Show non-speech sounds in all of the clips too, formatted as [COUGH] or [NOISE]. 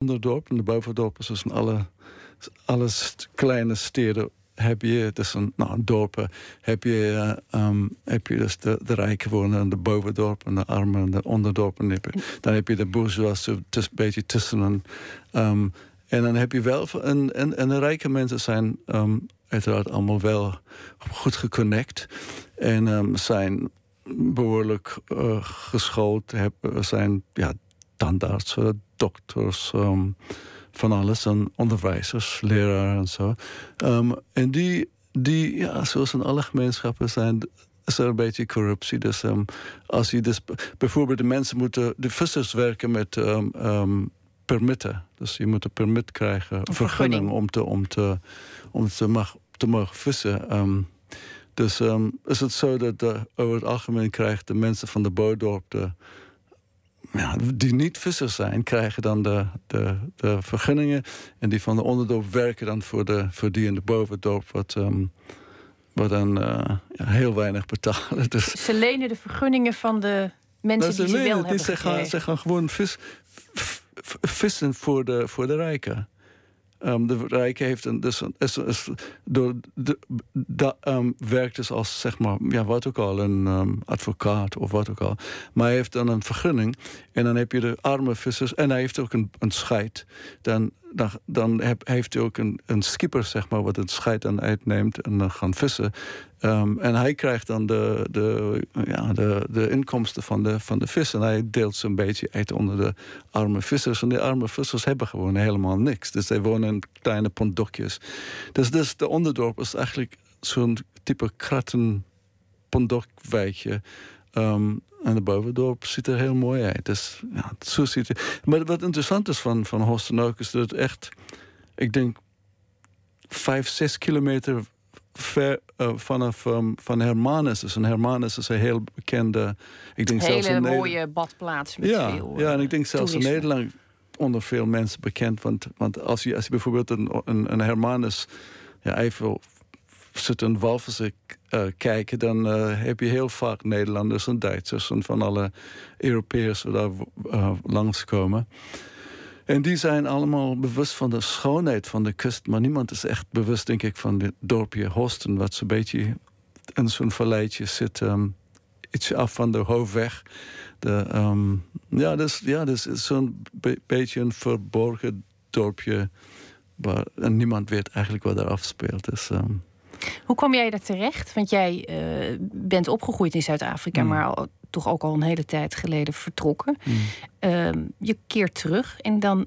onderdorp en de bovendorpen, zoals in alle, alle kleine steden heb je, dus een, nou, dorpen, heb je, uh, heb je dus de, rijken wonen, de bovendorpen, de armen en de onderdorpen. Dan heb je de bourgeois, een beetje tussen. Um, en dan heb je wel, en, en, en de rijke mensen zijn um, uiteraard allemaal wel goed geconnect. En zijn behoorlijk uh, geschoold, hebben, zijn ja, tandartsen, dokters, um, van alles. En onderwijzers, leraren en zo. Um, en die, die, ja, zoals in alle gemeenschappen zijn is er een beetje corruptie. Dus um, als je dus bijvoorbeeld de mensen moeten, de vissers werken met permitten. Dus je moet een permit krijgen, een vergunning om te, om te, om te, mag, te mogen vissen. Um, dus um, is het zo dat de, over het algemeen krijgen de mensen van de boodorp de ja, die niet vissers zijn, krijgen dan de, de, de vergunningen. En die van de onderdorp werken dan voor, de, voor die in de bovendorp. Wat, um, wat dan uh, ja, heel weinig betalen. Dus, ze lenen de vergunningen van de mensen nou, die ze, wel hebben ze gaan, ze gaan gewoon vis, vissen voor de, voor de rijken. Um, de Rijken heeft een, dus is, is, door de, da, um, werkt dus als zeg maar, ja, wat ook al, een um, advocaat of wat ook al. Maar hij heeft dan een vergunning en dan heb je de arme vissers en hij heeft ook een, een scheid. Dan dan, dan heb, heeft hij ook een, een skipper, zeg maar, wat het scheid aan uitneemt en dan gaan vissen. Um, en hij krijgt dan de, de, ja, de, de inkomsten van de, van de vis. En hij deelt ze een beetje uit onder de arme vissers. En die arme vissers hebben gewoon helemaal niks. Dus zij wonen in kleine pondokjes. Dus, dus de onderdorp is eigenlijk zo'n type kratten pondokwijkje. Um, en de bovendorp ziet er heel mooi uit. Dus, ja, zo ziet het. Maar wat interessant is van, van Horsten ook, is dat het echt, ik denk, vijf, zes kilometer ver uh, vanaf um, van Hermanus. Dus een Hermanus is een heel bekende. Ik denk hele zelfs een mooie badplaats met ja, veel. Ja, en ik denk zelfs in Nederland onder veel mensen bekend. Want, want als, je, als je bijvoorbeeld een, een, een Hermanus ja, even zit een walvissen uh, kijken, dan uh, heb je heel vaak Nederlanders en Duitsers en van alle Europeërs die daar uh, langskomen. En die zijn allemaal bewust van de schoonheid van de kust, maar niemand is echt bewust, denk ik, van het dorpje Hosten, wat zo'n beetje in zo'n valleitje zit, um, ietsje af van de hoofdweg. De, um, ja, dus, ja, dus zo'n be beetje een verborgen dorpje waar en niemand weet eigenlijk wat er afspeelt. Dus, um, hoe kwam jij daar terecht? Want jij uh, bent opgegroeid in Zuid-Afrika, mm. maar al, toch ook al een hele tijd geleden vertrokken. Mm. Uh, je keert terug en dan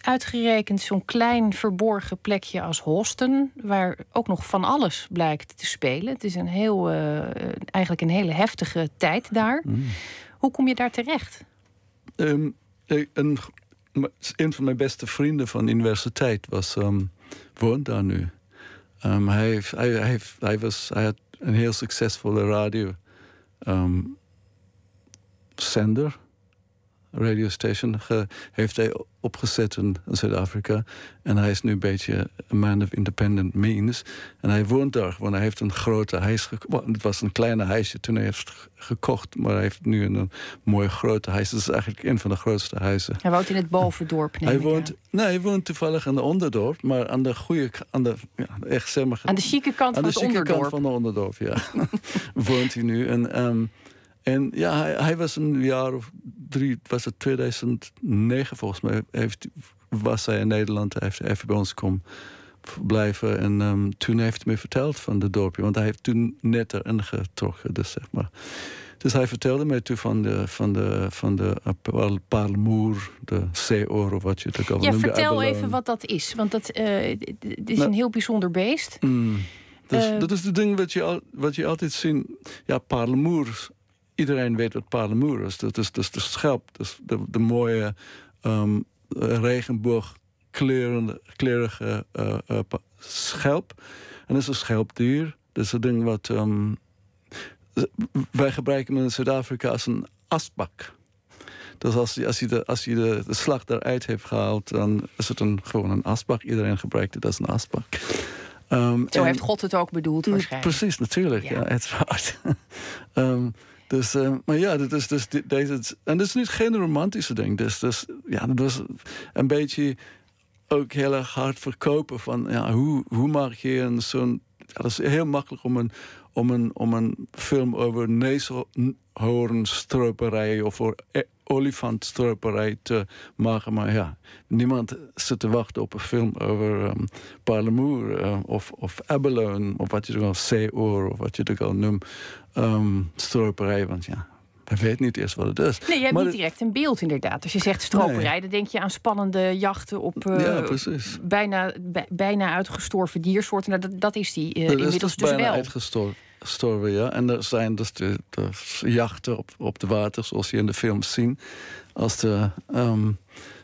uitgerekend zo'n klein verborgen plekje als Hosten, waar ook nog van alles blijkt te spelen. Het is een heel, uh, eigenlijk een hele heftige tijd daar. Mm. Hoe kom je daar terecht? Um, een, een van mijn beste vrienden van de universiteit was, um, woont daar nu. Um, hij, hij, hij, was, hij had een heel succesvolle radio um, zender, radio station, ge, heeft hij opgezet in, Zuid-Afrika. En hij is nu een beetje een man of independent means. En hij woont daar, want hij heeft een grote huis gekocht. Het was een kleine huisje toen hij heeft gekocht, maar hij heeft nu een, een mooi grote huis. Dat is eigenlijk een van de grootste huizen. Hij woont in het bovendorp, Hij woont, nee, hij woont toevallig aan de onderdorp, maar aan de goede, aan de, ja, echt zeg maar, aan de chique kant van het onderdorp. Aan de kant van de onderdorp, ja. [LAUGHS] woont hij nu. En, um, en ja, hij, hij, was een jaar of drie, was het 2009 volgens mij, heeft, was hij in Nederland, hij heeft even bij ons komen blijven. En um, toen heeft hij me verteld van de dorpje, want hij heeft toen net erin getrokken, dus zeg maar. Dus hij vertelde mij toen van de, van de, van de uh, parlemoer, de zeeoor of wat je het ook al Ja, noemde. vertel even wat dat is, want dat uh, is nou, een heel bijzonder beest. Mm, dus, uh, dat is het ding wat je, al, wat je altijd ziet. Ja, parlemoer iedereen weet wat parlemoer is. Dat is, dus de schelp, dus de, de mooie um, regenboog kleurige uh, uh, schelp. En dat is een schelpdier. Dat is een ding wat um, wij gebruiken in Zuid-Afrika als een asbak. Dus als je, als je, de, als je de, de slag eruit heeft gehaald, dan is het een, gewoon een asbak. Iedereen gebruikt het als een asbak. Um, Zo en, heeft God het ook bedoeld waarschijnlijk. Precies, natuurlijk. Ja, ja uiteraard. um, [LAUGHS] Dus, uh, maar ja, dat is dus deze. En dat is niet geen romantische ding. Dus, dus ja, dat was een beetje ook heel erg hard verkopen van ja, hoe, hoe maak je een zo'n. Dat is heel makkelijk om een, om een, om een film over neushoornstroperij of voor olifantstroperij te maken. Maar ja, niemand zit te wachten op een film over um, Parlemoer uh, of, of abalone of wat je er al zeeoor of wat je er al noemt. Um, stroperij, want ja, hij weet niet eerst wat het is. Nee, je hebt niet direct een beeld inderdaad. Als je zegt stroperij, dan denk je aan spannende jachten op uh, bijna, bijna uitgestorven diersoorten. Nou, dat, dat is die uh, inmiddels is dus, dus bijna wel. uitgestorven, ja. En er zijn dus de, de jachten op, op de water, zoals je in de films ziet. Als de... Um,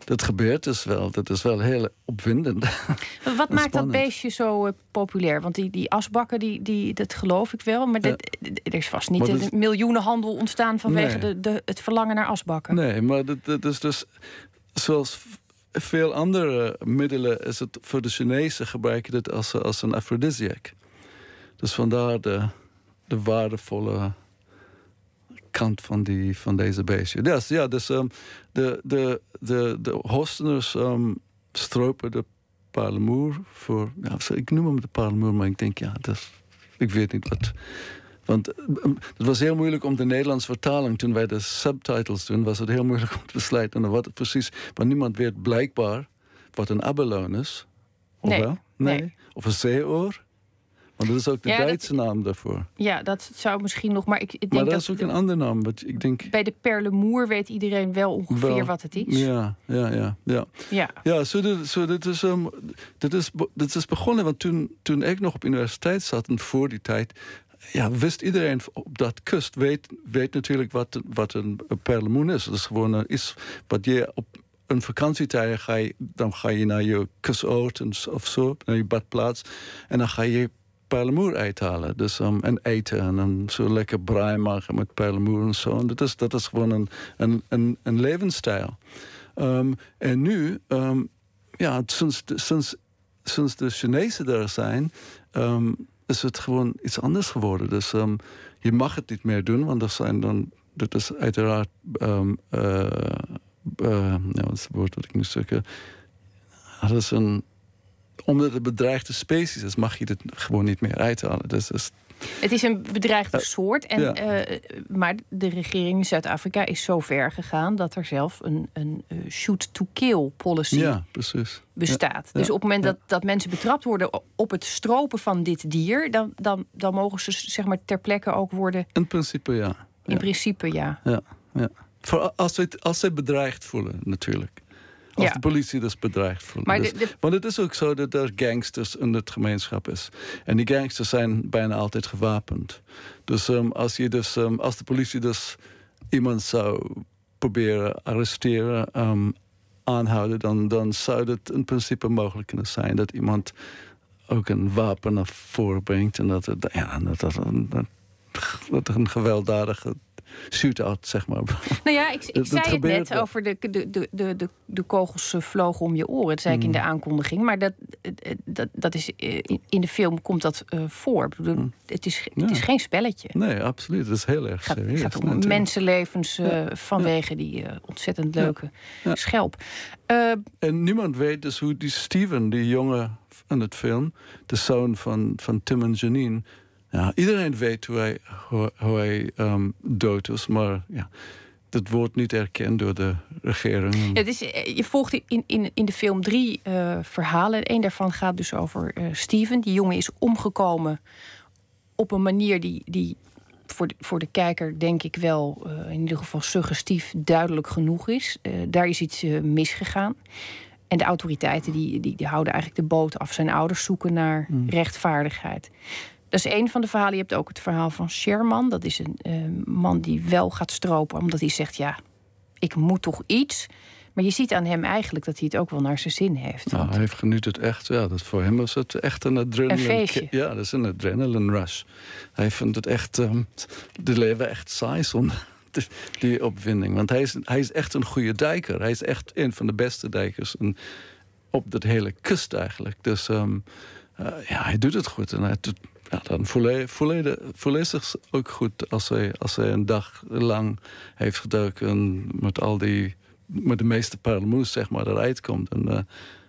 dat gebeurt dus wel. Dat is wel heel opwindend. [LAUGHS] Wat maakt dat beestje zo uh, populair? Want die, die asbakken, die, die, dat geloof ik wel. Maar dit, er is vast niet een is... miljoenenhandel ontstaan vanwege nee. de, de, het verlangen naar asbakken. Nee, maar dat, dat is dus zoals veel andere middelen is het voor de Chinezen gebruiken dit als, als een aphrodisiac. Dus vandaar de, de waardevolle kant van, die, van deze beestje. Dus, ja, dus um, de, de, de, de Hosteners um, stropen de parlemoer voor... Ja, ik noem hem de parlemoer, maar ik denk, ja, dat, ik weet niet wat... Want um, het was heel moeilijk om de Nederlandse vertaling... toen wij de subtitles doen, was het heel moeilijk om te besluiten... wat het precies... Want niemand weet blijkbaar wat een abalone is. Of nee, wel? Nee. nee. Of een zeeoor. Want dat is ook de Ja, dat- Duitse naam daarvoor. Ja, dat zou misschien nog. Maar ik, ik denk Maar dat dat is ook een andere naam. wat ik denk... bij de perlemoer weet iedereen wel ongeveer Wel, wat het is. Ja, ja, ja. ja. Ja. Ja, zo dit, zo dit, is, um, dit, is, dit is begonnen, want toen, toen ik nog op universiteit zat en voor die tijd, ja, wist iedereen op dat kust, weet, weet natuurlijk wat, wat een perlemoen is. Dat is gewoon iets wat je op een vakantietijd ga je, dan ga je naar je s- of zo, naar je badplaats, en dan ga je perlemoer uithalen. Dus, um, en eten en zo lekker braai maken met perlemoer en zo. En dat is, dat is gewoon een, een, een, een levensstijl. Um, en nu, um, ja, sinds, sinds, sinds de Chinezen er zijn, is het gewoon iets anders geworden. Dus je mag het niet meer doen, want er zijn dan, dat is uiteraard, uh, uh, ja, wat is het woord wat ik nu zeggen? Dat is een, omdat het bedreigde species is, mag je dit gewoon niet meer uithalen. Dus, dus Het is een bedreigde Ja. soort. En, Ja. eh, maar de regering in Zuid-Afrika is zo ver gegaan dat er zelf een, een eh, shoot-to-kill policy ja, precies. bestaat. Ja. Dus op het moment dat, dat mensen betrapt worden op het stropen van dit dier, dan, dan, dan mogen ze zeg maar ter plekke ook worden. In principe ja. In principe ja. Ja, ja. Voor, als, ze het, als ze bedreigd voelen, natuurlijk. Als Ja. de politie dus bedreigd voelt. Maar Dus- de, de, want het is ook zo dat er gangsters in het gemeenschap is. En die gangsters zijn bijna altijd gewapend. Dus ehm, als, je dus, ehm, als de politie dus iemand zou proberen arresteren, ehm, aanhouden, dan, dan zou het in principe mogelijk kunnen zijn dat iemand ook een wapen naar voren brengt. En dat het ja, dat, dat, dat, dat een gewelddadige shootout, zeg maar. nou ja, ik, ik dat zei het net wel. over de, de, de, de, de, kogels eh, vlogen om je oren. Dat zei ik in de Mm. aankondiging. Maar dat, dat, dat is, eh, in- de film komt dat eh, voor. Mm. Het, is, Ja. het is geen spelletje. Nee, absoluut. Dat is heel erg Het gaat, serieus. gaat om natuurlijk. mensenlevens Ja. vanwege die ontzettend leuke schelp. En niemand weet dus hoe die Steven, die jongen in het film, de zoon van, van Tim en Janine. Ja, iedereen weet hoe hij, hoe, hoe hij ehm, dood is, maar ja, dat wordt niet erkend door de regering. ja, eh, je volgt in, in, in de film drie eh, verhalen. Eén daarvan gaat dus over eh, Steven. Die jongen is omgekomen op een manier die, die voor, de, voor de kijker denk ik wel in ieder geval suggestief duidelijk genoeg is. Daar is iets misgegaan. En de autoriteiten die, die, die houden eigenlijk de boot af. Zijn ouders zoeken naar Mm. rechtvaardigheid. Dat is één van de verhalen. Je hebt ook het verhaal van Sherman. Dat is een eh, man die wel gaat stropen. Omdat hij zegt, ja, ik moet toch iets. Maar je ziet aan hem eigenlijk dat hij het ook wel naar zijn zin heeft. Nou, hij heeft geniet het echt. Ja, dat voor hem was het echt een adrenaline. Een feestje. Ja, dat is een adrenaline rush. Hij vindt het echt, ehm, de leven echt saai zonder [LAUGHS] die- opwinding. Want hij is, hij is echt een goede dijker. Hij is echt een van de beste dijkers op dat hele kust eigenlijk. Dus ehm, eh, ja, hij doet het goed. En hij doet, ja, dan hij, zich ook goed als hij, als hij een dag lang heeft gedoken met al die, met de meeste parelmoes, zeg maar, eruit komt. En, uh,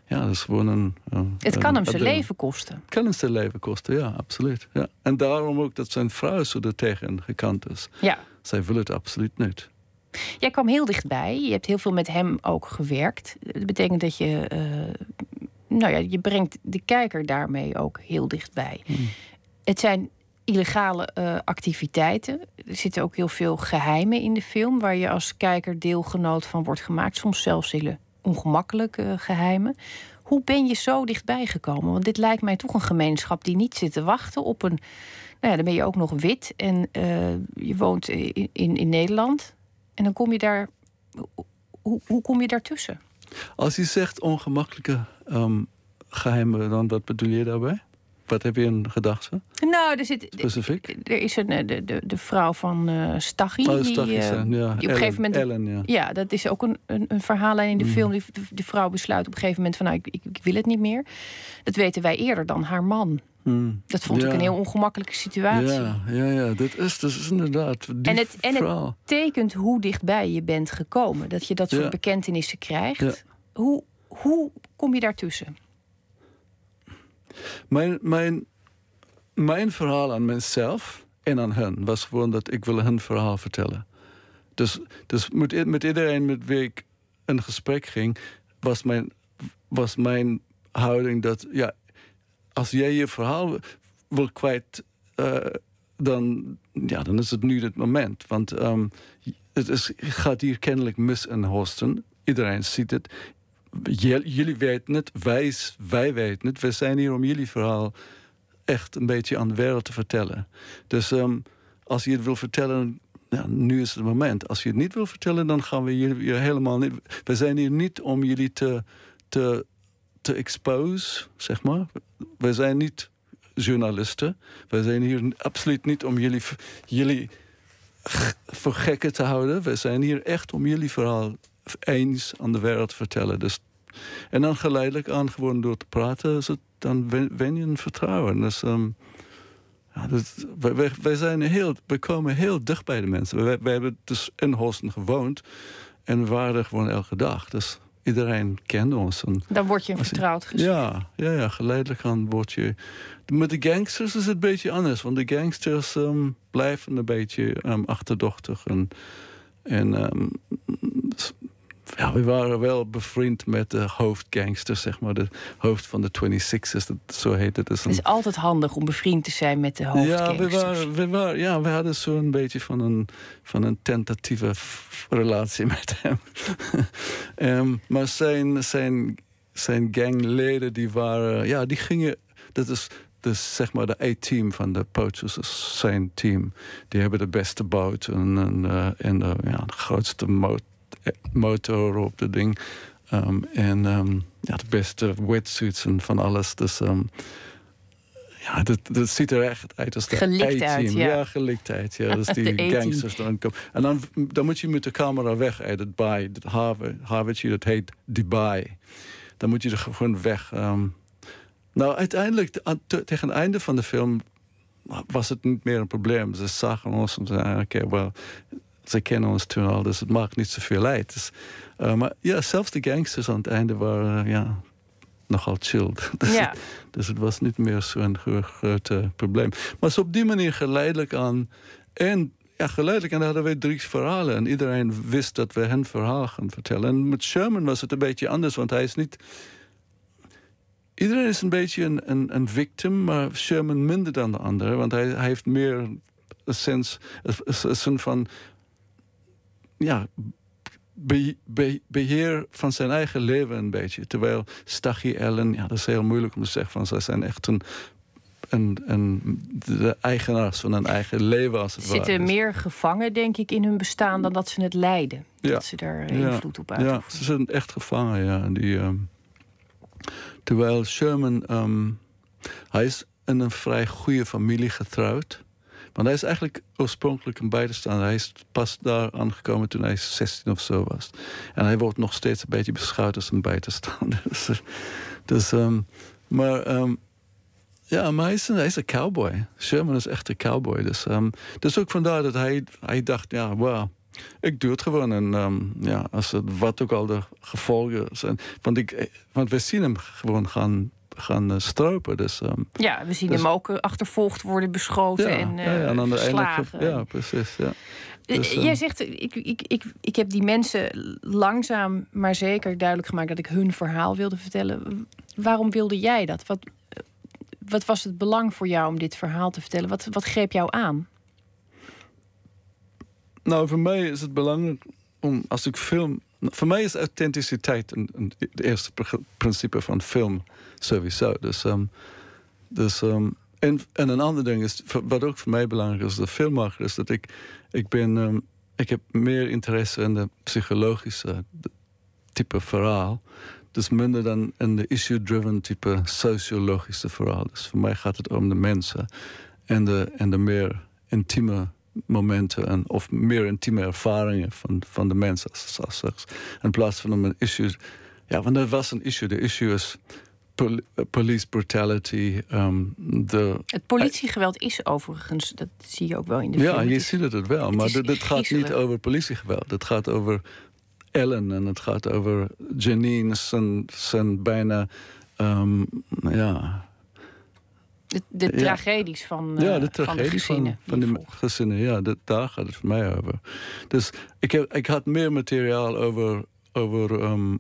ja, dat is gewoon een. het kan hem zijn leven kosten. Het kan hem zijn leven kosten, ja, absoluut. Ja. En daarom ook dat zijn vrouw zo er tegen gekant is. Ja. Zij wil het absoluut niet. Jij kwam heel dichtbij. Je hebt heel veel met hem ook gewerkt. Dat betekent dat je. Uh, nou ja, je brengt de kijker daarmee ook heel dichtbij. Hmm. Het zijn illegale uh, activiteiten. Er zitten ook heel veel geheimen in de film, waar je als kijker deelgenoot van wordt gemaakt. Soms zelfs hele ongemakkelijke geheimen. Hoe ben je zo dichtbij gekomen? Want dit lijkt mij toch een gemeenschap die niet zit te wachten op een. Nou ja, dan ben je ook nog wit en uh, je woont in, in, Nederland. En dan kom je daar. Hoe, hoe kom je daartussen? Als je zegt ongemakkelijke um, geheimen, dan wat bedoel je daarbij? Wat heb je in gedachten? Nou, er zit. Specifiek? Er is een, de, de, de vrouw van uh, Staghi. Oh, die, uh, ja. die op een gegeven moment. Ellen, ja. ja, dat is ook een, een, een verhaallijn in de mm. film. Die, de, vrouw besluit op een gegeven moment van nou, ik, ik, wil het niet meer. Dat weten wij eerder dan haar man. Mm. Dat vond ik een heel ongemakkelijke situatie. Ja, ja, ja. Dat, is, dat is inderdaad. Die en, het, en het tekent hoe dichtbij je bent gekomen. Dat je dat soort bekentenissen krijgt. Hoe, hoe kom je daartussen? Mijn, mijn, mijn verhaal aan mezelf en aan hen was gewoon dat ik wil hun verhaal vertellen. Dus, dus met, met iedereen met wie ik een gesprek ging, was mijn, was mijn houding dat ja, als jij je verhaal wil kwijt, uh, dan, ja, dan is het nu het moment. Want um, het is, gaat hier kennelijk mis in Houston. Iedereen ziet het jullie weten het, wij, wij weten het. We zijn hier om jullie verhaal echt een beetje aan de wereld te vertellen. Dus um, als je het wil vertellen, nu is het moment. Als je het niet wil vertellen, dan gaan we jullie helemaal niet. We zijn hier niet om jullie te, te, te expose, zeg maar. We zijn niet journalisten. We zijn hier absoluut niet om jullie, jullie voor gekken te houden. We zijn hier echt om jullie verhaal eens aan de wereld te vertellen. Dus en dan geleidelijk aan, gewoon door te praten, het, dan wen, je een vertrouwen. Dus, um, ja, wij, wij, zijn heel, we komen heel dicht bij de mensen. Wij, wij hebben dus in Hosten gewoond en we waren er gewoon elke dag. Dus iedereen kende ons. En dan word je vertrouwd gezien. Ja, ja, ja, geleidelijk aan word je... Met de gangsters is het een beetje anders. Want de gangsters um, blijven een beetje um, achterdochtig. En, en um, ja, we waren wel bevriend met de hoofdgangster, zeg maar. De hoofd van de 26ers, zo heet het. Het is altijd handig om bevriend te zijn met de hoofdgangsters. Ja, we, waren, we, waren, ja, we hadden zo'n beetje van een, van een tentatieve relatie [LAUGHS] met hem. um, maar zijn, zijn, zijn gangleden, die waren... Ja, die gingen... Dat is dus zeg maar de A-team van de poachers, zijn team. Die hebben de beste boot en, en, uh, en de, ja, de grootste motor [LAUGHS] motor op het ding. Um, en um, ja, de beste wetsuits en van alles. Dus um, ja, dat, dat ziet er echt uit als de ja. ja. Ja, dus [LAUGHS] die gangsters dan komen. En dan, dan moet je met de camera weg uit het baai. Het havertje, dat heet Dubai. Dan moet je er gewoon weg. nou, uiteindelijk, tegen het einde van de film was het niet meer een probleem. Ze zagen ons en zeiden, oké, okay, well, ze kennen ons toen al, dus het maakt niet zoveel uit. Dus, uh, maar ja, zelfs de gangsters aan het einde waren uh, ja, nogal chill. [LAUGHS] dus, ja. het, dus het was niet meer zo'n groot uh, probleem. Maar zo op die manier geleidelijk aan. En ja, geleidelijk aan hadden we drie verhalen. En iedereen wist dat we hun verhaal gaan vertellen. En met Sherman was het een beetje anders, want hij is niet. Iedereen is een beetje een, een, een victim, maar Sherman minder dan de anderen. Want hij, hij heeft meer een sens, een, een van ja, beheer van zijn eigen leven een beetje. Terwijl Stachy Ellen, ja, dat is heel moeilijk om te zeggen, van zij zijn echt een, een, een, de eigenaars van hun eigen leven als het Ze zitten meer gevangen, denk ik, in hun bestaan dan dat ze het leiden. Ja. Dat ze daar invloed op uitoefenen. Ja, ze zijn echt gevangen, ja. Die, um, terwijl Sherman, um, hij is in een vrij goede familie getrouwd. Want hij is eigenlijk oorspronkelijk een buitenstaander. Hij is pas daar aangekomen toen hij 16 of zo was. En hij wordt nog steeds een beetje beschouwd als een buitenstaander. [LAUGHS] dus, dus um, maar um, Ja, maar hij is, een, hij is een cowboy. Sherman is echt een cowboy. Dus, um, dus ook vandaar dat hij, hij dacht, ja, wow, ik doe het gewoon. En um, ja, als het, wat ook al de gevolgen zijn. Want, ik, want we zien hem gewoon gaan, gaan uh, stropen. Dus, um, ja, we zien dus, hem ook achtervolgd worden, beschoten ja, en, ja, en aan de ja, precies. Ja. Dus, Jij zegt, ik, ik, ik, ik heb die mensen langzaam maar zeker duidelijk gemaakt dat ik hun verhaal wilde vertellen. Waarom wilde jij dat? Wat, wat was het belang voor jou om dit verhaal te vertellen? Wat, wat greep jou aan? Nou, voor mij is het belangrijk om als ik film. Voor mij is authenticiteit een, een, het eerste principe van film sowieso. Dus, um, dus um, en, en een ander ding is, wat ook voor mij belangrijk is, de filmmaker, is dat ik, ik ben, um, ik heb meer interesse in de psychologische type verhaal. Dus minder dan in de issue-driven type sociologische verhaal. Dus voor mij gaat het om de mensen en de, en de meer intieme momenten en, of meer intieme ervaringen van, van de mensen. Als, als, als, in plaats van om een issue. Ja, want dat was een issue. De issue is pol police brutality. Um, de, het politiegeweld is overigens, dat zie je ook wel in de film. Ja, je ziet het, het wel. maar dit gaat niet over politiegeweld. Het gaat over Ellen en het gaat over Janine, zijn, zijn bijna. Um, ja, de, de tragedies van, ja, de, tragedies van de gezinnen. Van, van de gezinnen, ja, dat, daar gaat het voor mij over. Dus ik, heb, ik had meer materiaal over, over um,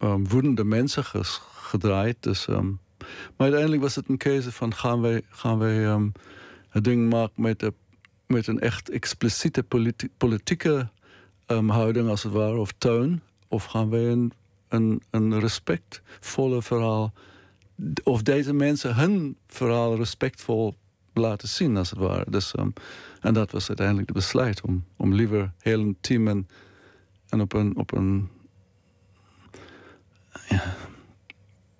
um, woedende mensen ges, gedraaid. Dus, um, maar uiteindelijk was het een keuze van gaan wij, gaan wij het ding maken met, de, met een echt expliciete politi politieke houding als het ware, of toon. Of gaan wij een, een, een respectvolle verhaal of deze mensen hun verhaal respectvol laten zien, als het ware. Dus, um, en dat was uiteindelijk de besluit om, om liever heel intiem en, en op een, op een ja,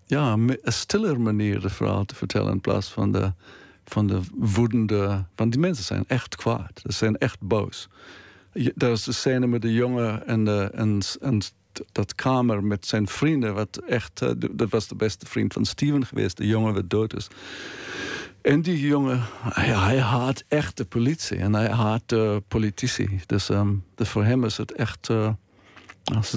ja, een stiller manier de verhaal te vertellen in plaats van de, van de woedende. Want die mensen zijn echt kwaad, ze zijn echt boos. Dat is de scène met de jongen en, de, en, en dat kamer met zijn vrienden. Wat echt, uh, dat was de beste vriend van Steven geweest. De jongen wat dood is. En die jongen, ja, hij haat echt de politie. En hij haat de politici. Dus, um, dus voor hem is het echt... Uh,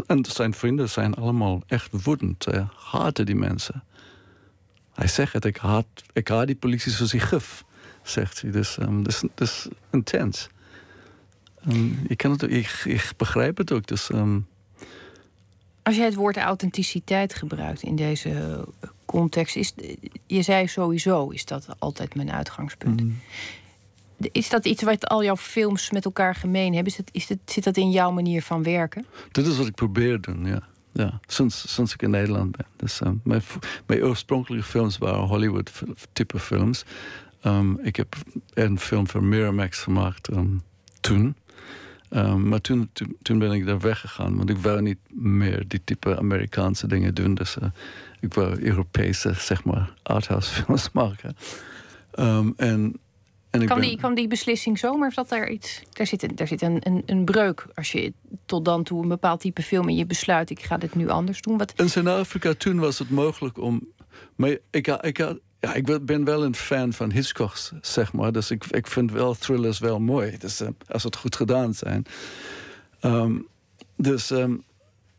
en zijn vrienden zijn allemaal echt woedend. Hij haatte die mensen. Hij zegt het, ik haat, ik haat die politie zoals hij gif. Zegt hij. Dus, um, dus, dus intens. Um, ik, kan het, ik, ik begrijp het ook. Dus... als je het woord authenticiteit gebruikt in deze context, is, je zei sowieso is dat altijd mijn uitgangspunt. Mm. Is dat iets wat al jouw films met elkaar gemeen hebben? Is het, is het, zit dat in jouw manier van werken? Dit is wat ik probeer te doen, ja. ja. Sinds, sinds ik in Nederland ben. Dus, um, mijn, mijn oorspronkelijke films waren Hollywood-type films. Um, ik heb een film voor Miramax gemaakt um, toen. Um, maar toen, toen, toen, ben ik daar weggegaan, want ik wou niet meer die type Amerikaanse dingen doen. Dus uh, ik wou Europese, zeg maar, arthouse films [LAUGHS] maken. Um, en, en ik kwam, ben... die, kwam die beslissing zomaar? Of dat daar iets. Daar zit, een, daar zit een, een, een breuk als je tot dan toe een bepaald type film en je besluit: ik ga dit nu anders doen. Wat... In Zuid-Afrika toen was het mogelijk om. Maar ik, ik, had, ja, ik ben wel een fan van Hitchcock, zeg maar. Dus ik, ik vind wel thrillers wel mooi. Dus, uh, als het goed gedaan zijn. Um, dus um,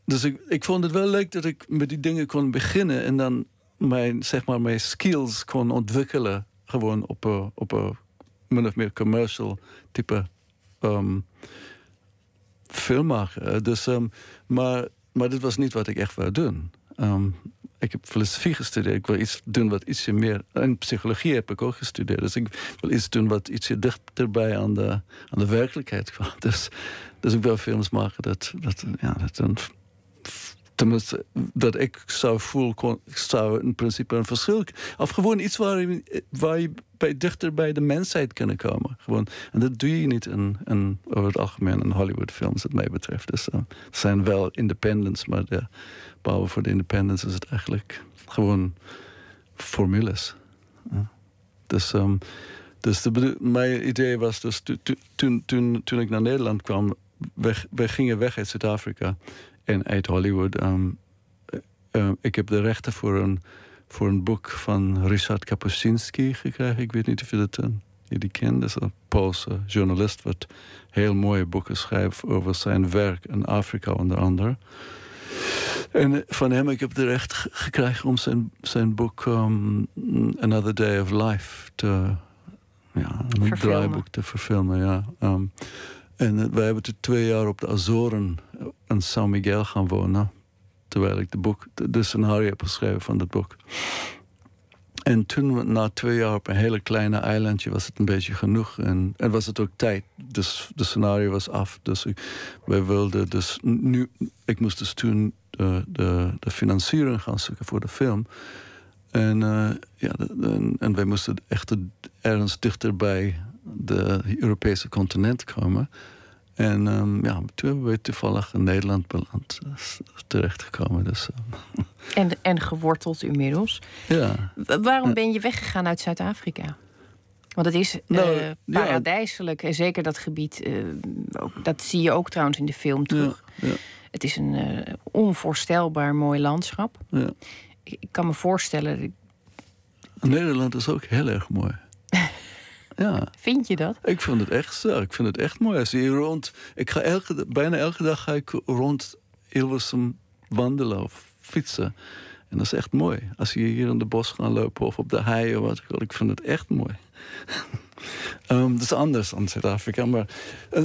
dus ik, ik vond het wel leuk dat ik met die dingen kon beginnen. En dan mijn, zeg maar, mijn skills kon ontwikkelen. Gewoon op een, op een min of meer commercial type um, film maken. Dus, maar, maar dit was niet wat ik echt wou doen ik heb filosofie gestudeerd. Ik wil iets doen wat ietsje meer. En psychologie heb ik ook gestudeerd. Dus ik wil iets doen wat ietsje dichterbij aan de, aan de werkelijkheid [LAUGHS] kwam. Dus, dus ik wil films maken dat, dat, ja, dat een tenminste, dat ik zou voelen, zou in principe een verschil. Of gewoon iets waar je, waar je bij, dichter bij de mensheid kunnen komen. Gewoon. En dat doe je niet in, over het algemeen in Hollywood-films, wat mij betreft. Dus uh, zijn wel independents, maar de, behalve voor de independence is het eigenlijk gewoon formules. Dus, um, dus de, mijn idee was dus toen, toen, toen ik naar Nederland kwam, we, we gingen weg uit Zuid-Afrika en uit Hollywood. Um, uh, ik heb de rechten voor een, voor een boek van Richard Kapuscinski gekregen. Ik weet niet of je dat uh, jullie kent. Dat is een Poolse journalist wat heel mooie boeken schrijft over zijn werk in Afrika onder andere. En van hem ik heb de recht gekregen om zijn, zijn boek um, Another Day of Life te, ja, een draaiboek te verfilmen. Ja. Um, en wij hebben toen twee jaar op de Azoren in San Miguel gaan wonen. Terwijl ik de, boek, de, scenario heb geschreven van het boek. En toen, na twee jaar op een hele kleine eilandje, was het een beetje genoeg. En, en was het ook tijd. Dus de scenario was af. Dus ik, wij wilden dus nu... Ik moest dus toen de, de, de financiering gaan zoeken voor de film. En, uh, ja, en, en, wij moesten echt ergens dichter bij de Europese continent komen. En um, ja, toen hebben we toevallig in Nederland beland, eh, terechtgekomen. Dus, uh. [LAUGHS] en, en geworteld inmiddels. Ja. Waarom ben je weggegaan uit Zuid-Afrika? Want het is nou, uh, paradijselijk. En zeker dat gebied, dat zie je ook trouwens in de film terug. Ja, het is een onvoorstelbaar mooi landschap. Ik, ik kan me voorstellen. Nederland is ook heel erg mooi. Ja. Vind je dat? Ik vind het echt zo. Ik vind het echt mooi. Als je rond, ik ga elke, bijna elke dag ga ik rond Hilversum wandelen of fietsen. En dat is echt mooi. Als je hier in de bos gaat lopen of op de hei of wat ik wil. Ik vind het echt mooi. um, [LAUGHS] dat is anders dan Zuid-Afrika. Maar uh,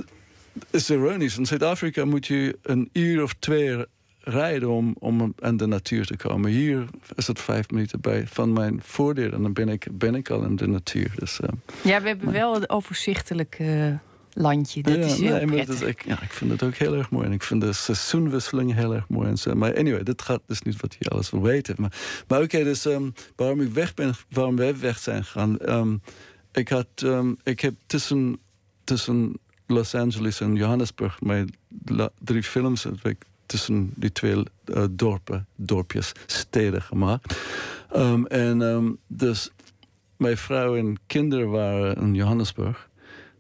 het is ironisch. In Zuid-Afrika moet je een uur of twee rijden om, om aan de natuur te komen. Hier is het vijf minuten bij van mijn voordeur en dan ben ik, ben ik al in de natuur. Dus, uh, ja, we hebben wel een overzichtelijk uh, landje. Dat ja, is heel nee, is, ik, ja, ik vind het ook heel erg mooi. En ik vind de seizoenwisseling heel erg mooi. En zo. Maar anyway, dit gaat dus niet wat je alles wil weten. Maar, maar oké, okay, dus um, waarom ik weg ben, waarom wij weg zijn gegaan. Um, ik, had, um, ik heb tussen, tussen Los Angeles en Johannesburg mijn drie films tussen die twee uh, dorpen, dorpjes, steden gemaakt. Um, en um, dus mijn vrouw en kinderen waren in Johannesburg.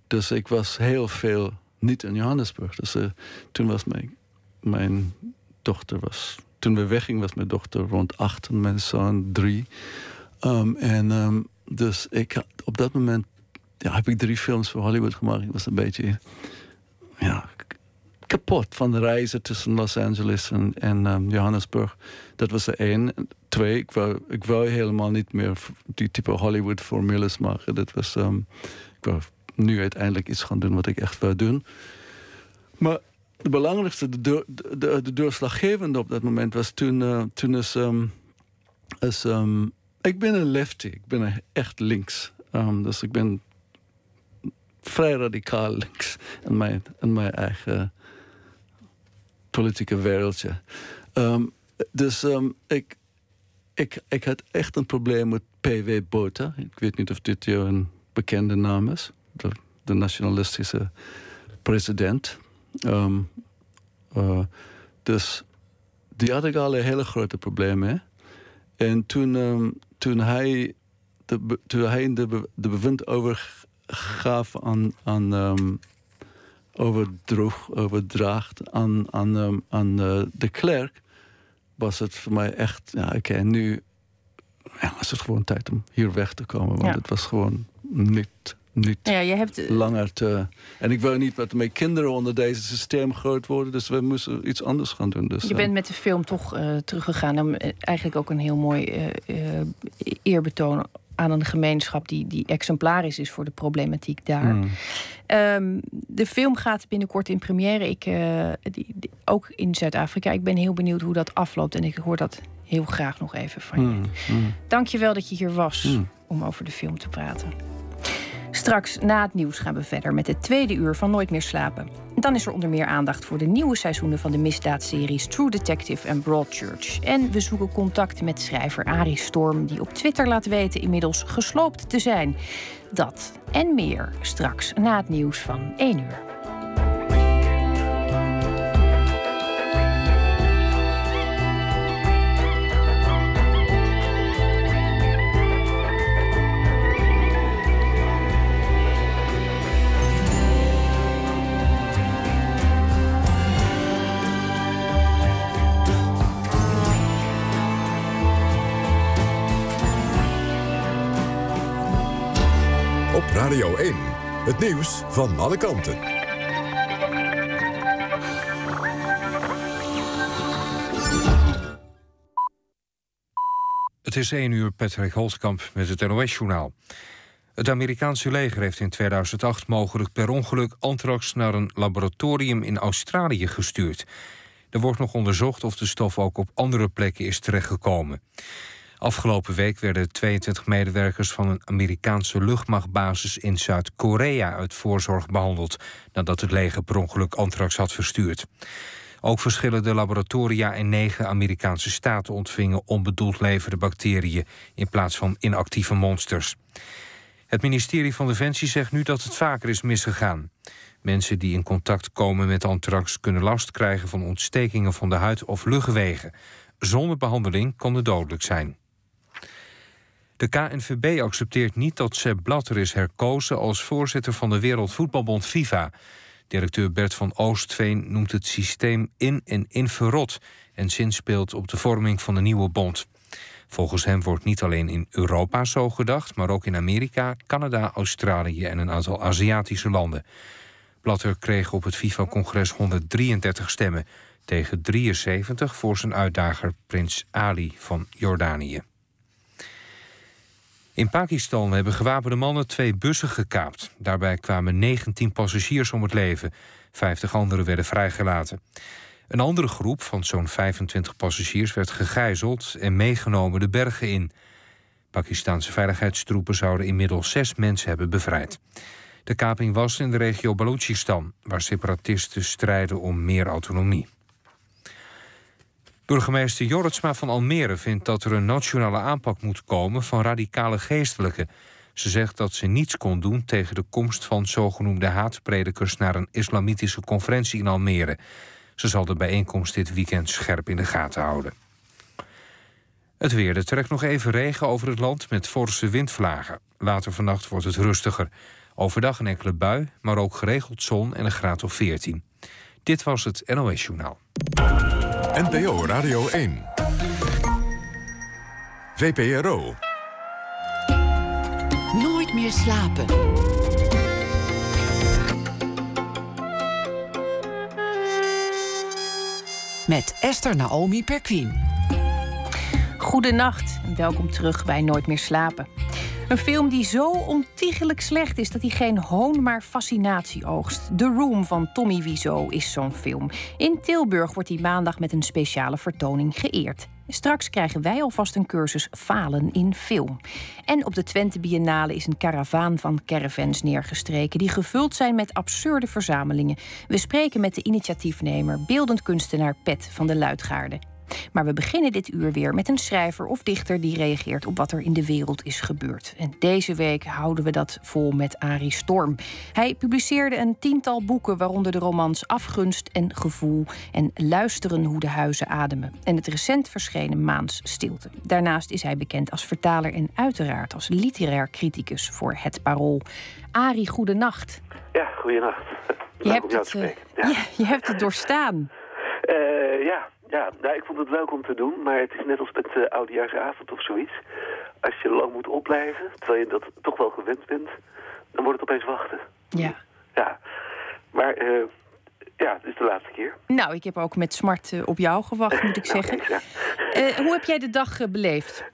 Dus ik was heel veel niet in Johannesburg. Dus uh, toen was mijn, mijn dochter was. Toen we weggingen was mijn dochter rond acht en mijn zoon drie. En dus ik had, op dat moment ja, heb ik drie films voor Hollywood gemaakt. Ik was een beetje ja, kapot van de reizen tussen Los Angeles en, en um, Johannesburg. Dat was de één. Twee, ik wou, ik wou helemaal niet meer die type Hollywood-formules maken. Dat was, um, ik wou nu uiteindelijk iets gaan doen wat ik echt wou doen. Maar de belangrijkste, de, de, de, doorslaggevende op dat moment was toen, uh, toen is, um, is ik ben een lefty, ik ben echt links. Dus ik ben vrij radicaal [LAUGHS] links in mijn, in mijn eigen politieke wereldje. Um, dus um, ik, ik, ik had echt een probleem met P.W. Botha. Ik weet niet of dit jou een bekende naam is. De, de nationalistische president. Um, uh, dus die had ik al een hele grote problemen. En toen, toen hij, de, toen hij de, de bewind overgaf aan, aan overdroeg, overdraagt aan, aan, ehm, aan uh, de klerk, was het voor mij echt, ja, oké, nu ja, was het gewoon tijd om hier weg te komen. Want het was gewoon niet, niet ja, je hebt... Eh, langer te. En ik wil niet dat mijn kinderen onder deze systeem groot worden, dus we moesten iets anders gaan doen. Dus, je bent met de film toch uh, teruggegaan en eigenlijk ook een heel mooi eerbetoon aan een gemeenschap die, die exemplarisch is voor de problematiek daar. Mm. Ehm, de film gaat binnenkort in première. Ik, uh, die, ook in Zuid-Afrika. Ik ben heel benieuwd hoe dat afloopt. En ik hoor dat heel graag nog even van je. Mm. Mm. Dank je wel dat je hier was om over de film te praten. Straks na het nieuws gaan we verder met het tweede uur van Nooit meer slapen. Dan is er onder meer aandacht voor de nieuwe seizoenen van de misdaadseries True Detective en Broadchurch. En we zoeken contact met schrijver Arie Storm, die op Twitter laat weten inmiddels gesloopt te zijn. Dat en meer straks na het nieuws van 1 uur. Nieuws van alle kanten. Het is 1 uur, Patrick Holtkamp met het NOS-journaal. Het Amerikaanse leger heeft in 2008 mogelijk per ongeluk anthrax naar een laboratorium in Australië gestuurd. Er wordt nog onderzocht of de stof ook op andere plekken is terechtgekomen. Afgelopen week werden 22 medewerkers van een Amerikaanse luchtmachtbasis in Zuid-Korea uit voorzorg behandeld nadat het leger per ongeluk anthrax had verstuurd. Ook verschillende laboratoria in negen Amerikaanse staten ontvingen onbedoeld leverde bacteriën in plaats van inactieve monsters. Het ministerie van Defensie zegt nu dat het vaker is misgegaan. Mensen die in contact komen met anthrax kunnen last krijgen van ontstekingen van de huid of luchtwegen. Zonder behandeling kan het dodelijk zijn. De KNVB accepteert niet dat Sepp Blatter is herkozen als voorzitter van de Wereldvoetbalbond FIFA. Directeur Bert van Oostveen noemt het systeem in en in verrot en zinspeelt op de vorming van de nieuwe bond. Volgens hem wordt niet alleen in Europa zo gedacht, maar ook in Amerika, Canada, Australië en een aantal Aziatische landen. Blatter kreeg op het FIFA-congres 133 stemmen tegen 73 voor zijn uitdager Prins Ali van Jordanië. In Pakistan hebben gewapende mannen twee bussen gekaapt. Daarbij kwamen 19 passagiers om het leven. 50 anderen werden vrijgelaten. Een andere groep van zo'n 25 passagiers werd gegijzeld en meegenomen de bergen in. Pakistanse veiligheidstroepen zouden inmiddels zes mensen hebben bevrijd. De kaping was in de regio Balochistan, waar separatisten strijden om meer autonomie. Burgemeester Jorritsma van Almere vindt dat er een nationale aanpak moet komen van radicale geestelijken. Ze zegt dat ze niets kon doen tegen de komst van zogenoemde haatpredikers naar een islamitische conferentie in Almere. Ze zal de bijeenkomst dit weekend scherp in de gaten houden. Het weer. Er trekt nog even regen over het land met forse windvlagen. Later vannacht wordt het rustiger. Overdag een enkele bui, maar ook geregeld zon en een graad of 14. Dit was het NOS Journaal. NPO Radio 1. VPRO. Nooit meer slapen. Met Esther Naomi Perquin. Goedenacht en welkom terug bij Nooit meer slapen. Een film die zo ontiegelijk slecht is dat hij geen hoon, maar fascinatie oogst. The Room van Tommy Wiseau is zo'n film. In Tilburg wordt hij maandag met een speciale vertoning geëerd. Straks krijgen wij alvast een cursus Falen in film. En op de Twente Biennale is een karavaan van caravans neergestreken... die gevuld zijn met absurde verzamelingen. We spreken met de initiatiefnemer, beeldend kunstenaar Pet van de Luidgaarde. Maar we beginnen dit uur weer met een schrijver of dichter die reageert op wat er in de wereld is gebeurd. En deze week houden we dat vol met Arie Storm. Hij publiceerde een tiental boeken, waaronder de romans Afgunst en Gevoel en Luisteren hoe de huizen ademen. En het recent verschenen Maans Stilte. Daarnaast is hij bekend als vertaler en uiteraard als literair criticus voor Het Parool. Arie, goedenacht. Ja, goedenacht. Je hebt, het, uh, ja. [LAUGHS] je hebt het doorstaan. Uh, ja, ja, nou, ik vond het leuk om te doen, maar het is net als met uh, oudejaarsavond of zoiets. Als je lang moet opblijven, terwijl je dat toch wel gewend bent, dan wordt het opeens wachten. Ja. Ja, maar uh, ja, het is de laatste keer. Nou, ik heb ook met smart uh, op jou gewacht, moet ik [LAUGHS] nou, zeggen. Ja. hoe heb jij de dag beleefd?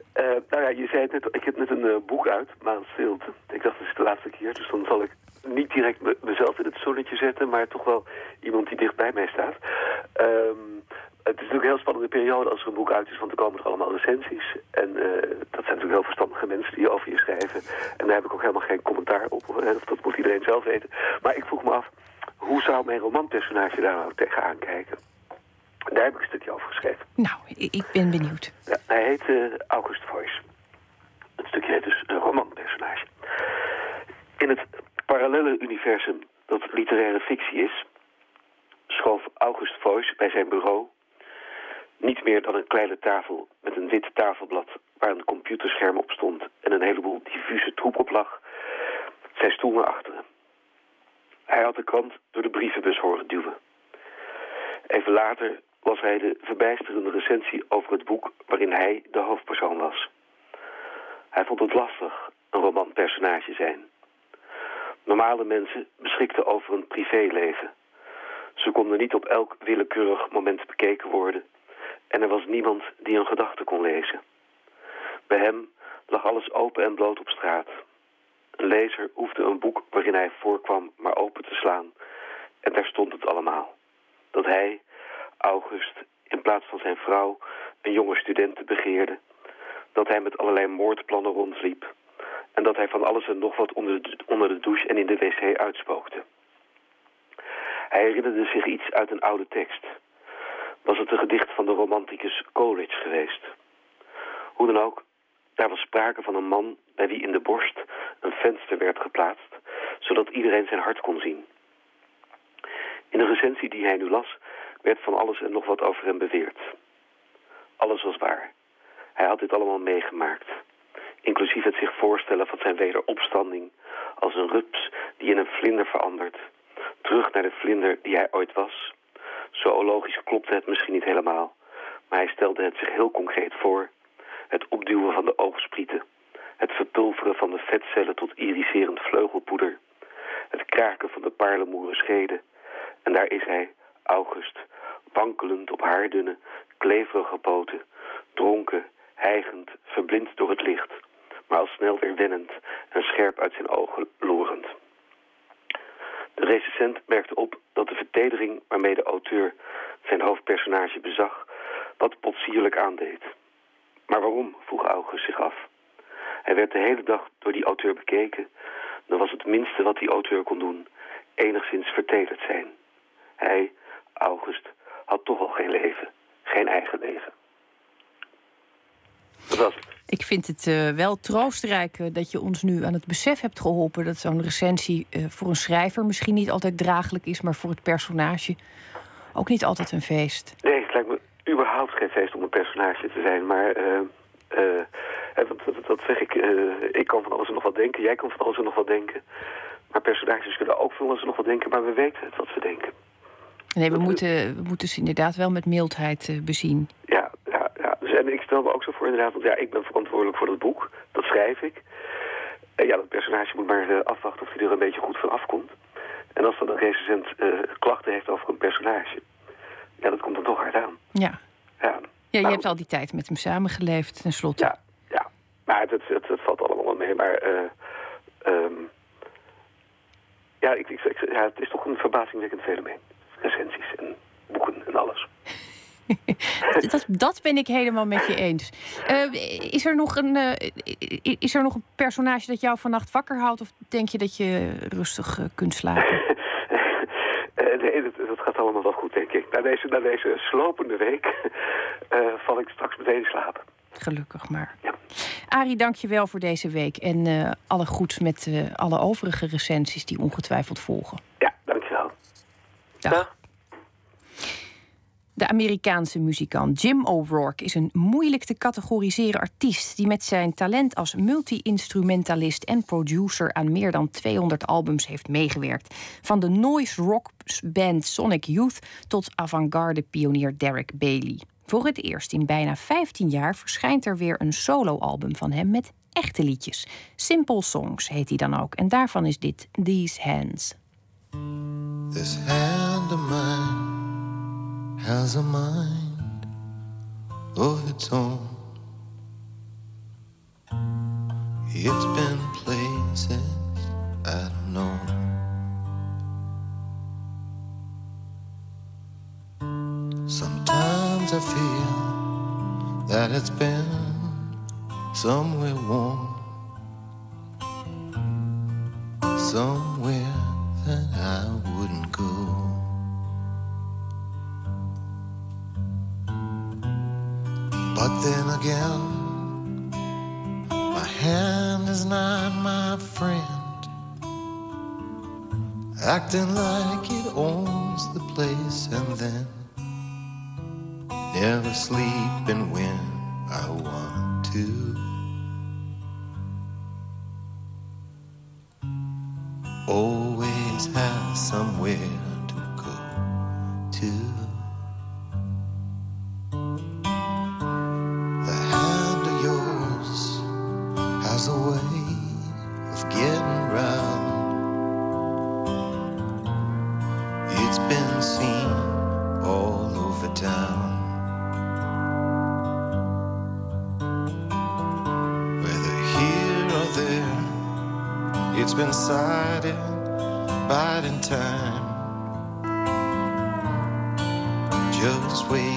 nou ja, je zei het net, ik heb net een boek uit, Maan Stilte. Ik dacht, het is de laatste keer, dus dan zal ik niet direct me, mezelf in het zonnetje zetten, maar toch wel iemand die dicht bij mij staat. Um, het is natuurlijk een heel spannende periode als er een boek uit is, want er komen er allemaal recensies. En uh, dat zijn natuurlijk heel verstandige mensen die over je schrijven. En daar heb ik ook helemaal geen commentaar op, of dat moet iedereen zelf weten. Maar ik vroeg me af, hoe zou mijn romanpersonage daar nou tegenaan kijken? Daar heb ik een stukje over geschreven. Nou, ik ben benieuwd. Ja, hij heet uh, August Voice. Het stukje heet dus een romanpersonage. In het parallele universum dat literaire fictie is, schoof August Voice bij zijn bureau niet meer dan een kleine tafel met een wit tafelblad waar een computerscherm op stond en een heleboel diffuse troep op lag, zijn stoel naar achteren. Hij had de krant door de brievenbus horen duwen. Even later las hij de verbijsterende recensie over het boek waarin hij de hoofdpersoon was. Hij vond het lastig een romanpersonage zijn. Normale mensen beschikten over een privéleven. Ze konden niet op elk willekeurig moment bekeken worden. En er was niemand die een gedachte kon lezen. Bij hem lag alles open en bloot op straat. Een lezer hoefde een boek waarin hij voorkwam maar open te slaan. En daar stond het allemaal. Dat hij, August, in plaats van zijn vrouw, een jonge student begeerde. Dat hij met allerlei moordplannen rondliep. En dat hij van alles en nog wat onder de, onder de douche en in de wc uitspookte. Hij herinnerde zich iets uit een oude tekst. Was het een gedicht van de romanticus Coleridge geweest? Hoe dan ook, daar was sprake van een man bij wie in de borst een venster werd geplaatst, zodat iedereen zijn hart kon zien. In de recensie die hij nu las, werd van alles en nog wat over hem beweerd. Alles was waar. Hij had dit allemaal meegemaakt. Inclusief het zich voorstellen van zijn wederopstanding als een rups die in een vlinder verandert. Terug naar de vlinder die hij ooit was. Zoologisch klopte het misschien niet helemaal, maar hij stelde het zich heel concreet voor. Het opduwen van de oogsprieten. Het verpulveren van de vetcellen tot iriserend vleugelpoeder. Het kraken van de paarlemoeren scheden. En daar is hij, August, wankelend op haardunne, kleverige poten, dronken, hijgend, verblind door het licht, maar al snel weer wennend en scherp uit zijn ogen loerend. De recensent merkte op dat de vertedering waarmee de auteur zijn hoofdpersonage bezag, wat potsierlijk aandeed. Maar waarom, vroeg August zich af. Hij werd de hele dag door die auteur bekeken. Dan was het minste wat die auteur kon doen, enigszins vertederd zijn. Hij, August, had toch al geen leven, geen eigen leven. Dat was. Ik vind het uh, wel troostrijk uh, dat je ons nu aan het besef hebt geholpen dat zo'n recensie uh, voor een schrijver misschien niet altijd draaglijk is, maar voor het personage ook niet altijd een feest. Nee, het lijkt me überhaupt geen feest om een personage te zijn, maar dat, zeg ik. ik kan van alles en nog wat denken, jij kan van alles en nog wat denken. Maar personages kunnen ook van alles en nog wat denken, maar we weten het wat ze denken. Nee, we moeten, we moeten ze inderdaad wel met mildheid bezien. Ja, ja, ja. Dus, en ik stel me ook zo voor inderdaad, want ja, ik ben verantwoordelijk voor dat boek. Dat schrijf ik. En ja, dat personage moet maar uh, afwachten of hij er een beetje goed van afkomt. En als dan een recensent uh, klachten heeft over een personage, ja, dat komt dan toch hard aan. Ja. Ja, ja je nou, hebt al die tijd met hem samengeleefd, tenslotte. Ja, ja. Maar het, het, valt allemaal wel mee. Maar uh, um, ja, ik, ik, ik, ja, het is toch een verbazingwekkend fenomeen. Recensies en boeken en alles. [LAUGHS] dat, dat ben ik helemaal met je eens. Uh, is, er nog een, uh, is er nog een personage dat jou vannacht wakker houdt? Of denk je dat je rustig uh, kunt slapen? [LAUGHS] nee, dat, dat, gaat allemaal wel goed, denk ik. Na deze, na deze slopende week [LAUGHS] val ik straks meteen slapen. Gelukkig maar. Ja. Arie, dank je wel voor deze week. En alle goeds met alle overige recensies die ongetwijfeld volgen. Ja, dank je wel. Dag. Dag. De Amerikaanse muzikant Jim O'Rourke is een moeilijk te categoriseren artiest die met zijn talent als multi-instrumentalist en producer aan meer dan 200 albums heeft meegewerkt. Van de noise rock band Sonic Youth tot avant-garde pionier Derek Bailey. Voor het eerst in bijna 15 jaar verschijnt er weer een soloalbum van hem met echte liedjes. Simple Songs heet hij dan ook en daarvan is dit These Hands. This hand of mine has a mind of its own. It's been places I don't know. Sometimes I feel that it's been somewhere warm, somewhere that I wouldn't go. But then again, my hand is not my friend, acting like it owns the place and then never sleeping when I want to. Always have somewhere inside it, biding time. Just wait.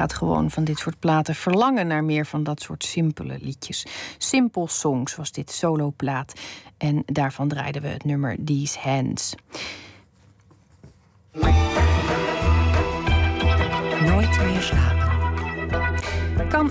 Gaat gewoon van dit soort platen verlangen naar meer van dat soort simpele liedjes. Simple Songs was dit soloplaat. En daarvan draaiden we het nummer These Hands.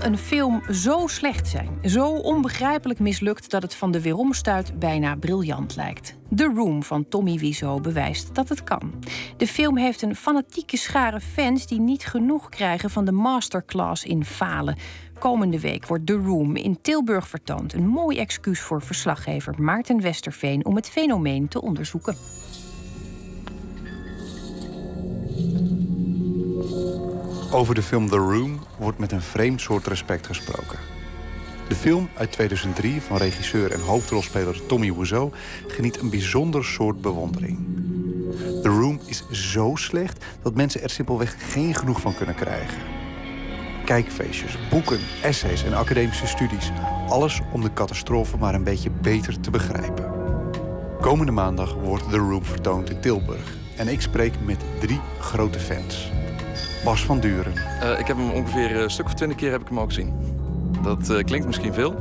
Een film zo slecht zijn, zo onbegrijpelijk mislukt dat het van de weeromstuit bijna briljant lijkt? The Room van Tommy Wiseau bewijst dat het kan. De film heeft een fanatieke schare fans die niet genoeg krijgen van de masterclass in falen. Komende week wordt The Room in Tilburg vertoond. Een mooi excuus voor verslaggever Maarten Westerveen om het fenomeen te onderzoeken. Over de film The Room wordt met een vreemd soort respect gesproken. De film uit 2003 van regisseur en hoofdrolspeler Tommy Wiseau geniet een bijzonder soort bewondering. The Room is zo slecht dat mensen er simpelweg geen genoeg van kunnen krijgen. Kijkfeestjes, boeken, essays en academische studies. Alles om de catastrofe maar een beetje beter te begrijpen. Komende maandag wordt The Room vertoond in Tilburg. En ik spreek met drie grote fans. Bas van Duren, Eh, ik heb hem ongeveer een stuk of twintig keer heb ik hem al gezien. Dat eh, klinkt misschien veel,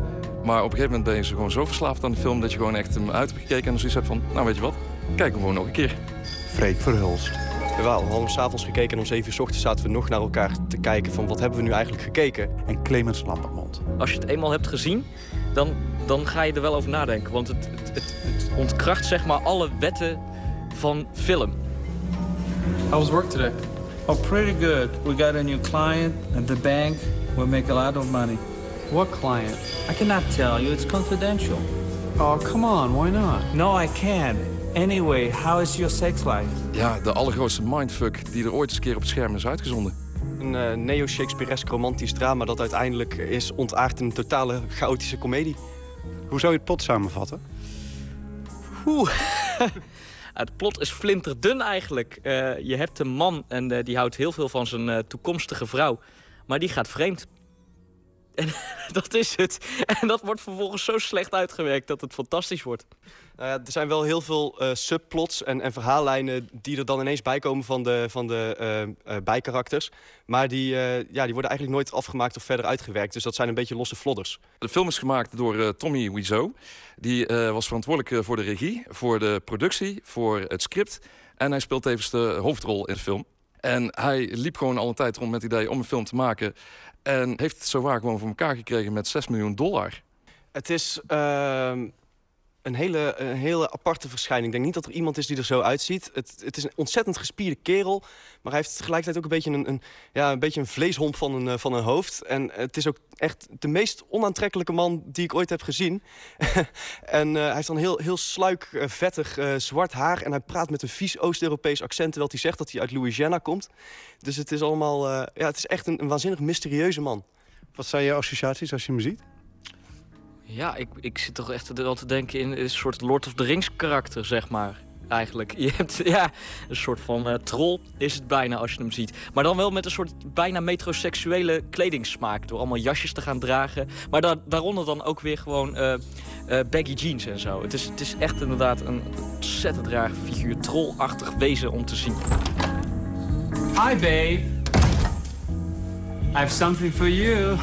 maar op een gegeven moment ben je gewoon zo verslaafd aan de film dat je gewoon echt hem uit hebt gekeken en dan zoiets hebt van, nou weet je wat, kijk hem gewoon nog een keer. Freek Verhulst, We hebben al half s'avonds gekeken en om 7 uur 's ochtends zaten we nog naar elkaar te kijken van wat hebben we nu eigenlijk gekeken. en Clemens Lampermond. Als je het eenmaal hebt gezien, dan, dan ga je er wel over nadenken. Want het, het, het, het ontkracht zeg maar alle wetten van film. How was work today? Oh, pretty good. We got a new client at the bank. We make a lot of money. What client? I cannot tell you. It's confidential. Oh, come on. Why not? No, I can. Anyway, how is your sex life? Ja, de allergrootste mindfuck die er ooit eens een keer op het scherm is uitgezonden. Een eh, neo-Shakespearesk romantisch drama dat uiteindelijk is ontaard in een totale chaotische komedie. Hoe zou je het plot samenvatten? Oeh. [LAUGHS] Het plot is flinterdun eigenlijk. Eh, je hebt een man en eh, die houdt heel veel van zijn eh, toekomstige vrouw. Maar die gaat vreemd. En [LAUGHS] dat is het. En dat wordt vervolgens zo slecht uitgewerkt dat het fantastisch wordt. Nou ja, er zijn wel heel veel eh, subplots en, en verhaallijnen die er dan ineens bij komen van de, van de eh, eh, bijkarakters. Maar die, ja, die worden eigenlijk nooit afgemaakt of verder uitgewerkt. Dus dat zijn een beetje losse flodders. De film is gemaakt door Tommy Wiseau. Die was verantwoordelijk voor de regie, voor de productie, voor het script. En hij speelt tevens de hoofdrol in de film. En hij liep gewoon al een tijd rond met het idee om een film te maken. En heeft het zowaar gewoon voor elkaar gekregen met 6 miljoen dollar. Het is ehm, een, hele, een hele aparte verschijning. Ik denk niet dat er iemand is die er zo uitziet. Het, het is een ontzettend gespierde kerel. Maar hij heeft tegelijkertijd ook een beetje een, een, ja, een, beetje een vleeshomp van een, eh, van een hoofd. En het is ook echt de meest onaantrekkelijke man die ik ooit heb gezien. [LAUGHS] en eh, hij heeft dan heel, heel sluik, eh, vettig, zwart haar. En hij praat met een vies Oost-Europees accent... terwijl hij zegt dat hij uit Louisiana komt. Dus het is allemaal... ja, het is echt een, een waanzinnig mysterieuze man. Wat zijn je associaties als je hem ziet? Ja, ik, ik zit toch echt wel te denken in een soort Lord of the Rings karakter, zeg maar. Eigenlijk. [LAUGHS] Je hebt ja, een soort van uh, troll is het bijna als je hem ziet. Maar dan wel met een soort bijna metroseksuele kledingsmaak. Door allemaal jasjes te gaan dragen. Maar daar, daaronder dan ook weer gewoon uh, uh, baggy jeans en zo. Het is, het is echt inderdaad een ontzettend raar figuur. Trollachtig wezen om te zien. Hi babe. I have something for you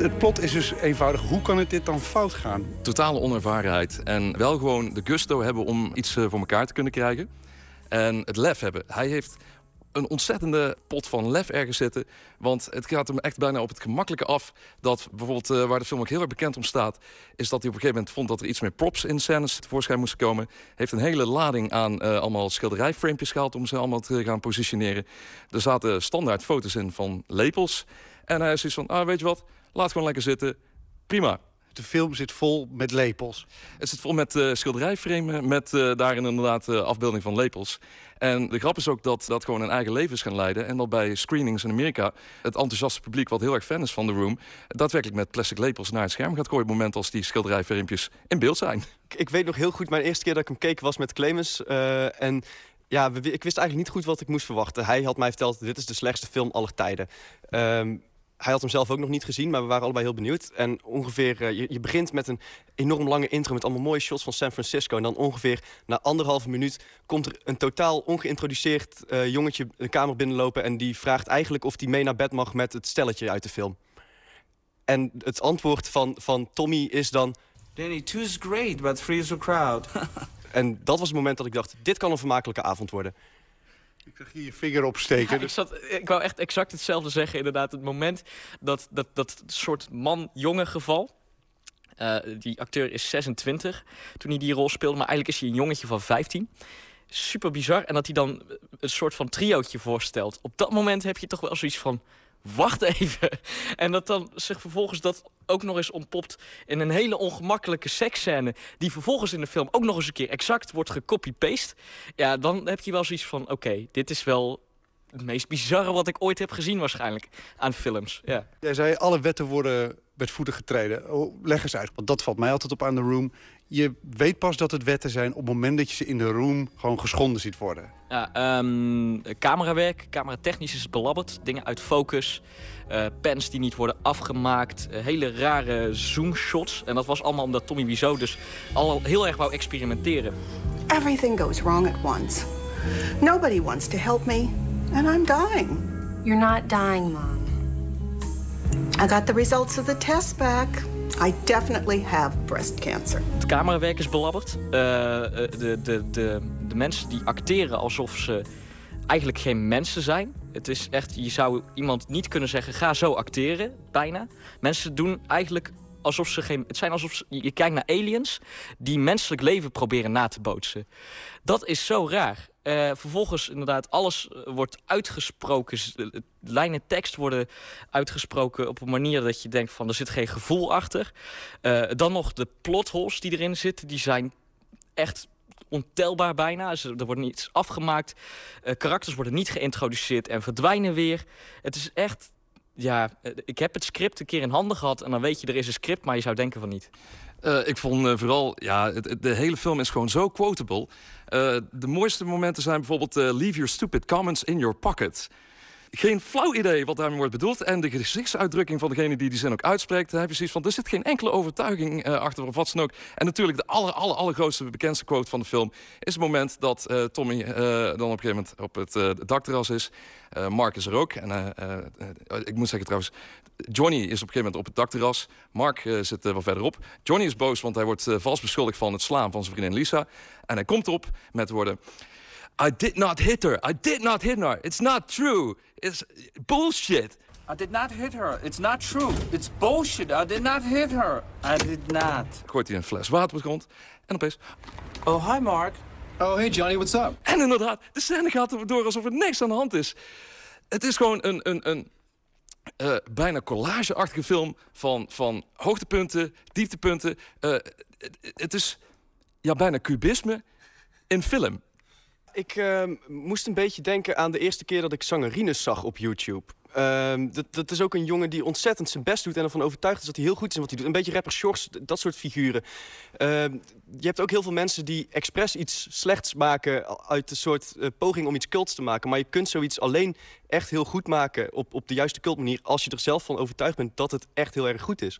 het plot is dus eenvoudig. Hoe kan het dit dan fout gaan? Totale onervarenheid. En wel gewoon de gusto hebben om iets eh, voor elkaar te kunnen krijgen. En het lef hebben. Hij heeft een ontzettende pot van lef ergens zitten. Want het gaat hem echt bijna op het gemakkelijke af. Dat bijvoorbeeld, uh, waar de film ook heel erg bekend om staat... is dat hij op een gegeven moment vond dat er iets meer props in scènes tevoorschijn moesten komen. Heeft een hele lading aan uh, allemaal schilderijframepjes gehaald... om ze allemaal te gaan positioneren. Er zaten standaard foto's in van lepels. En hij is zoiets van, ah, weet je wat... Laat gewoon lekker zitten. Prima. De film zit vol met lepels. Het zit vol met uh, schilderijframen, met uh, daarin inderdaad uh, afbeelding van lepels. En de grap is ook dat dat gewoon een eigen leven is gaan leiden. En dat bij screenings in Amerika het enthousiaste publiek... wat heel erg fan is van The Room... daadwerkelijk met plastic lepels naar het scherm gaat gooien... op het moment als die schilderijfilmpjes in beeld zijn. Ik, ik, weet nog heel goed, mijn eerste keer dat ik hem keek was met Clemens. en ja, ik wist eigenlijk niet goed wat ik moest verwachten. Hij had mij verteld, dit is de slechtste film aller tijden. Um, hij had hem zelf ook nog niet gezien, maar we waren allebei heel benieuwd. En ongeveer, uh, je, je, begint met een enorm lange intro met allemaal mooie shots van San Francisco. En dan ongeveer na anderhalve minuut komt er een totaal ongeïntroduceerd uh, jongetje de kamer binnenlopen. En die vraagt eigenlijk of hij mee naar bed mag met het stelletje uit de film. En het antwoord van, van Tommy is dan... Danny, two is great, but three is a crowd. [LAUGHS] en dat was het moment dat ik dacht, dit kan een vermakelijke avond worden. Ik zag hier je vinger opsteken. Ja, ik, zat, ik wou echt exact hetzelfde zeggen. Inderdaad, het moment dat dat, dat soort man-jongen geval... Uh, die acteur is 26 toen hij die rol speelde. Maar eigenlijk is hij een jongetje van 15. Super bizar. En dat hij dan een soort van triootje voorstelt. Op dat moment heb je toch wel zoiets van wacht even. [LAUGHS] En dat dan zich vervolgens dat ook nog eens ontpopt in een hele ongemakkelijke seksscène... die vervolgens in de film ook nog eens een keer exact wordt gecopy-paste... ja, dan heb je wel zoiets van, oké, dit is wel het meest bizarre wat ik ooit heb gezien waarschijnlijk aan films. Ja. Jij zei, alle wetten worden met voeten getreden. Oh, leg eens uit, want dat valt mij altijd op aan de room. Je weet pas dat het wetten zijn op het moment dat je ze in de room gewoon geschonden ziet worden. Ja, um, camerawerk, cameratechnisch is het belabberd. Dingen uit focus, uh, pens die niet worden afgemaakt, uh, hele rare zoomshots. En dat was allemaal omdat Tommy Wiseau dus al heel erg wou experimenteren. Everything goes wrong at once. Nobody wants to help me, and I'm dying. You're not dying, Mom. I got the results of the test back. I definitely have breast cancer. Het camerawerk is belabberd. Uh, de, de, de, de mensen die acteren alsof ze eigenlijk geen mensen zijn. Het is echt, je zou iemand niet kunnen zeggen, ga zo acteren, bijna. Mensen doen eigenlijk alsof ze geen... Het zijn alsof je kijkt naar aliens die menselijk leven proberen na te bootsen. Dat is zo raar. Uh, vervolgens inderdaad, alles eh, wordt uitgesproken. Lijnen tekst worden uitgesproken op een manier dat je denkt van er zit geen gevoel achter. Dan nog de plotholes die erin zitten, die zijn echt ontelbaar bijna. Er wordt niets afgemaakt. Uh, karakters worden niet geïntroduceerd en verdwijnen weer. Het is echt... Ja, ik heb het script een keer in handen gehad en dan weet je er is een script, maar je zou denken van niet. Uh, ik vond uh, vooral, ja, de hele film is gewoon zo quotable. De mooiste momenten zijn bijvoorbeeld leave your stupid comments in your pocket. Geen flauw idee wat daarmee wordt bedoeld. En de gezichtsuitdrukking van degene die die zin ook uitspreekt... heb je zoiets van, er zit geen enkele overtuiging achter of wat dan ook. En natuurlijk de aller, aller, allergrootste, bekendste quote van de film... is het moment dat Tommy dan op een gegeven moment op het dakterras is... Mark is er ook. En, ik moet zeggen trouwens, Johnny is op een gegeven moment op het dakterras. Mark zit wat verderop. Johnny is boos, want hij wordt vals beschuldigd van het slaan van zijn vriendin Lisa. En hij komt op met woorden... I did not hit her. I did not hit her. It's not true. It's bullshit. I did not hit her. It's not true. It's bullshit. I did not hit her. I did not. Gooit hij een fles water op de grond. En opeens... Oh, hi Mark. Oh, hey Johnny, what's up? En inderdaad, de scène gaat er door alsof er niks aan de hand is. Het is gewoon een, een, een uh, bijna collageachtige film van, van hoogtepunten, dieptepunten. Uh, het, het is ja, bijna cubisme in film. Ik uh, moest een beetje denken aan de eerste keer dat ik zangerines zag op YouTube. Ehm, dat, dat is ook een jongen die ontzettend zijn best doet... en ervan overtuigd is dat hij heel goed is in wat hij doet. Een beetje rapper Shorts, dat soort figuren. Ehm, je hebt ook heel veel mensen die expres iets slechts maken... uit een soort uh, poging om iets cults te maken. Maar je kunt zoiets alleen echt heel goed maken... op, op de juiste cultmanier... als je er zelf van overtuigd bent dat het echt heel erg goed is.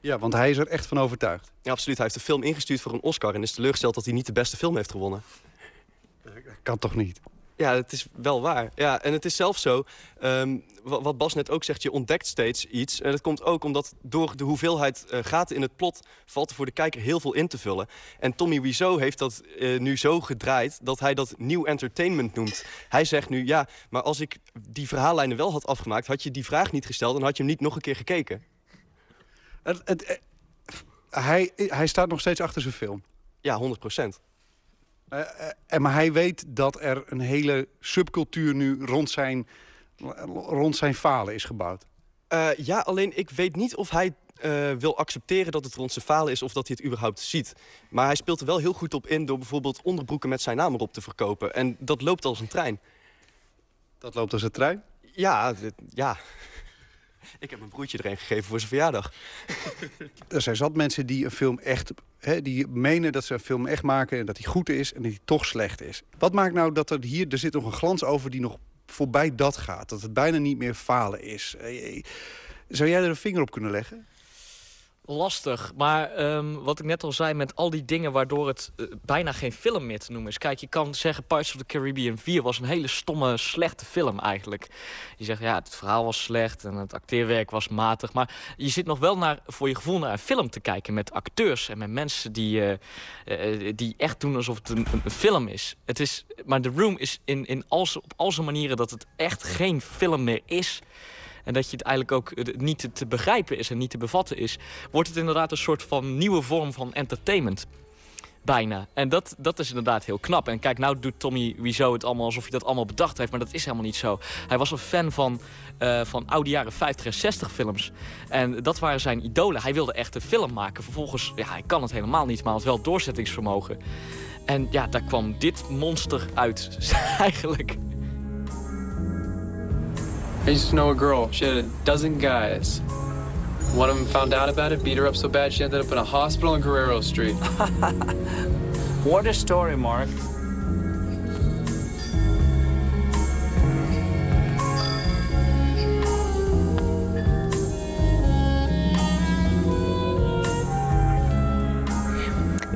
Ja, want hij is er echt van overtuigd. Ja, absoluut. Hij heeft de film ingestuurd voor een Oscar... en is teleurgesteld dat hij niet de beste film heeft gewonnen. Kan toch niet? Ja, het is wel waar. Ja, en het is zelfs zo, ehm, wat Bas net ook zegt, je ontdekt steeds iets. En dat komt ook omdat door de hoeveelheid uh, gaten in het plot... valt er voor de kijker heel veel in te vullen. En Tommy Wiseau heeft dat uh, nu zo gedraaid dat hij dat nieuw entertainment noemt. Hij zegt nu, ja, maar als ik die verhaallijnen wel had afgemaakt... had je die vraag niet gesteld en had je hem niet nog een keer gekeken. Het, het, eh, hij, hij staat nog steeds achter zijn film. Ja, 100 procent. Uh, uh, maar hij weet dat er een hele subcultuur nu rond zijn, rond zijn falen is gebouwd. Uh, ja, alleen ik weet niet of hij wil accepteren dat het rond zijn falen is... of dat hij het überhaupt ziet. Maar hij speelt er wel heel goed op in... door bijvoorbeeld onderbroeken met zijn naam erop te verkopen. En dat loopt als een trein. Dat loopt als een trein? Ja, ja. [LAUGHS] Ik heb mijn broertje er een gegeven voor zijn verjaardag. [LAUGHS] Er zijn zat mensen die een film echt... Hè, die menen dat ze een film echt maken en dat die goed is en dat die toch slecht is. Wat maakt nou dat er hier... Er zit nog een glans over die nog voorbij dat gaat. Dat het bijna niet meer falen is. Zou jij er een vinger op kunnen leggen? Lastig. Maar um, wat ik net al zei, met al die dingen waardoor het uh, bijna geen film meer te noemen is. Kijk, je kan zeggen Pirates of the Caribbean 4 was een hele stomme, slechte film eigenlijk. Je zegt, ja, het verhaal was slecht en het acteerwerk was matig. Maar je zit nog wel naar, voor je gevoel naar een film te kijken met acteurs en met mensen die, uh, uh, die echt doen alsof het een, film is. Het is. Maar The Room is in, in al op al zijn manieren dat het echt geen film meer is en dat je het eigenlijk ook niet te begrijpen is en niet te bevatten is, wordt het inderdaad een soort van nieuwe vorm van entertainment. Bijna. En dat, dat is inderdaad heel knap. En kijk, nou doet Tommy Wiseau het allemaal alsof hij dat allemaal bedacht heeft. Maar dat is helemaal niet zo. Hij was een fan van, uh, van oude jaren 50 en 60 films. En dat waren zijn idolen. Hij wilde echt een film maken. Vervolgens, ja, hij kan het helemaal niet, maar had wel doorzettingsvermogen. En ja, daar kwam dit monster uit, [LAUGHS] eigenlijk. I used to know a girl. She had a dozen guys. One of them found out about it, beat her up so bad she ended up in a hospital on Guerrero Street. [LAUGHS] what a story, Mark.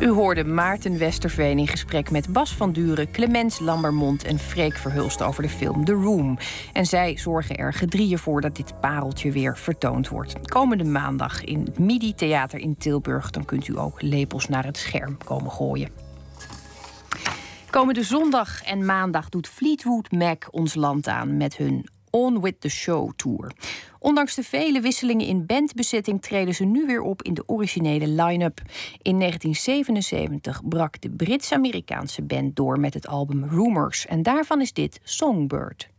U hoorde Maarten Westerveen in gesprek met Bas van Duren, Clemens Lambermond en Freek Verhulst over de film The Room. En zij zorgen er gedrieën voor dat dit pareltje weer vertoond wordt. Komende maandag in het MIDI Theater in Tilburg. Dan kunt u ook lepels naar het scherm komen gooien. Komende zondag en maandag doet Fleetwood Mac ons land aan met hun On With The Show Tour. Ondanks de vele wisselingen in bandbezetting treden ze nu weer op in de originele line-up. In 1977 brak de Brits-Amerikaanse band door met het album Rumors en daarvan is dit Songbird.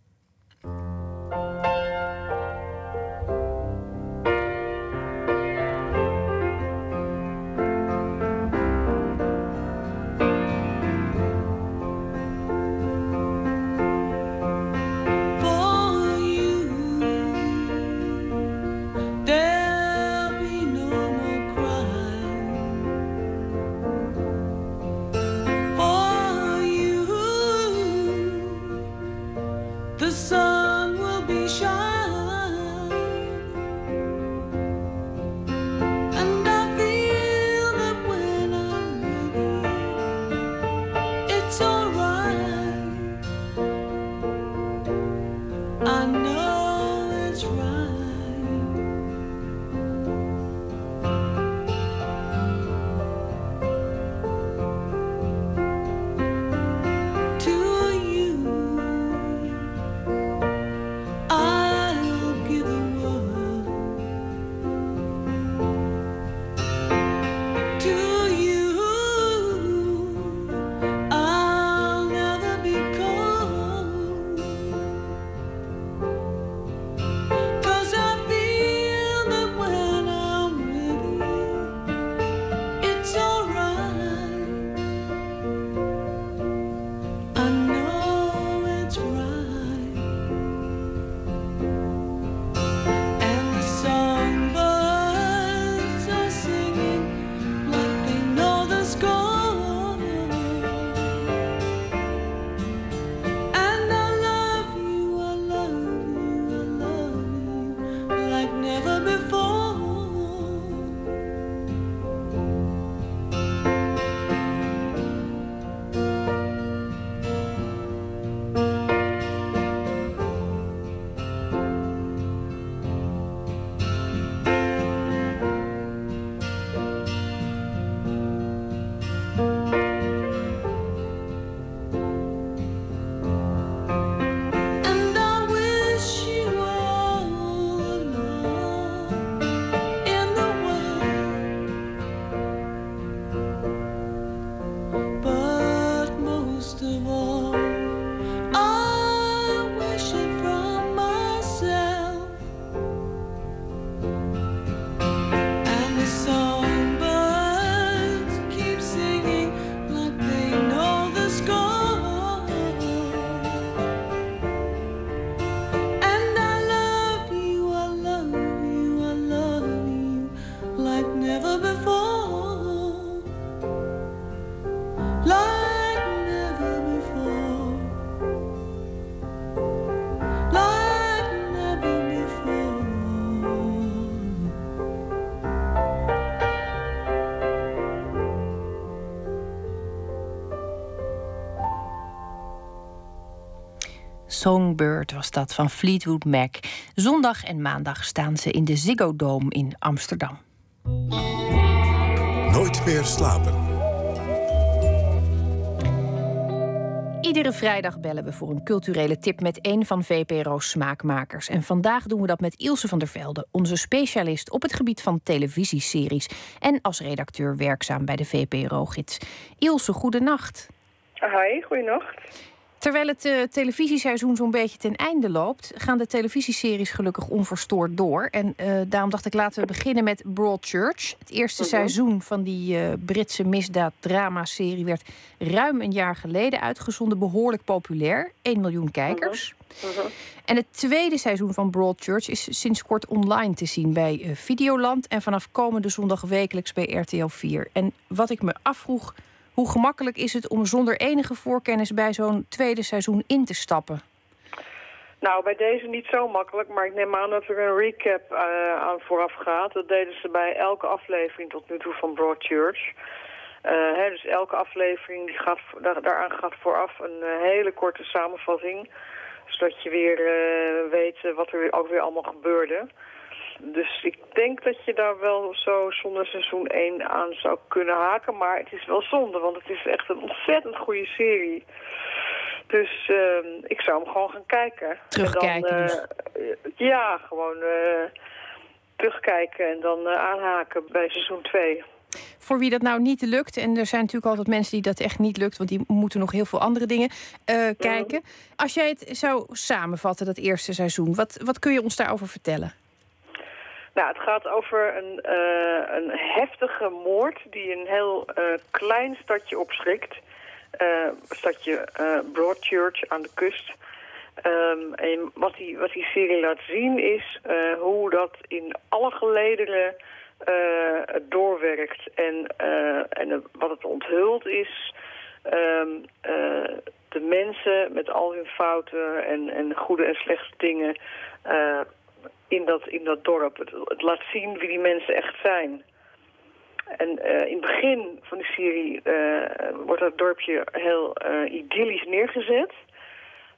Songbird was dat van Fleetwood Mac. Zondag en maandag staan ze in de Ziggo Dome in Amsterdam. Nooit meer slapen. Iedere vrijdag bellen we voor een culturele tip met een van VPRO's smaakmakers. En vandaag doen we dat met Ilse van der Velde, onze specialist op het gebied van televisieseries. En als redacteur werkzaam bij de VPRO-gids. Ilse, goedenacht. Hi, goedenacht. Terwijl het uh, televisieseizoen zo'n beetje ten einde loopt, gaan de televisieseries gelukkig onverstoord door. En uh, daarom dacht ik, laten we beginnen met Broadchurch. Het eerste Mhm. seizoen van die uh, Britse misdaad-drama-serie werd ruim een jaar geleden uitgezonden. Behoorlijk populair, 1 miljoen kijkers. Mhm. En het tweede seizoen van Broadchurch is sinds kort online te zien bij eh, Videoland. En vanaf komende zondag wekelijks bij RTL 4. En wat ik me afvroeg, hoe gemakkelijk is het om zonder enige voorkennis bij zo'n tweede seizoen in te stappen? Nou, bij deze niet zo makkelijk, maar ik neem aan dat er een recap eh, aan vooraf gaat. Dat deden ze bij elke aflevering tot nu toe van Broadchurch. Eh, hè, dus elke aflevering die gaat, daar, daaraan gaat vooraf een eh, hele korte samenvatting. Zodat je weer weet wat er ook weer allemaal gebeurde. Dus ik denk dat je daar wel zo zonder seizoen 1 aan zou kunnen haken. Maar het is wel zonde, want het is echt een ontzettend goede serie. Dus ehm, ik zou hem gewoon gaan kijken. Terugkijken En dan, dus. eh, ja, gewoon eh, terugkijken en dan eh, aanhaken bij seizoen 2. Voor wie dat nou niet lukt, en er zijn natuurlijk altijd mensen die dat echt niet lukt, want die moeten nog heel veel andere dingen eh, kijken. Als jij het zou samenvatten, dat eerste seizoen, wat, wat kun je ons daarover vertellen? Nou, het gaat over een, eh, een heftige moord die een heel eh, klein stadje opschrikt. Eh stadje Broadchurch aan de kust. Ehm, en wat die, wat die serie laat zien is hoe dat in alle gelederen doorwerkt. En, en wat het onthult is ehm, eh, de mensen met al hun fouten en, en goede en slechte dingen in, dat, in dat dorp. Het, laat zien wie die mensen echt zijn. En eh, in het begin van de serie eh, wordt dat dorpje heel eh, idyllisch neergezet.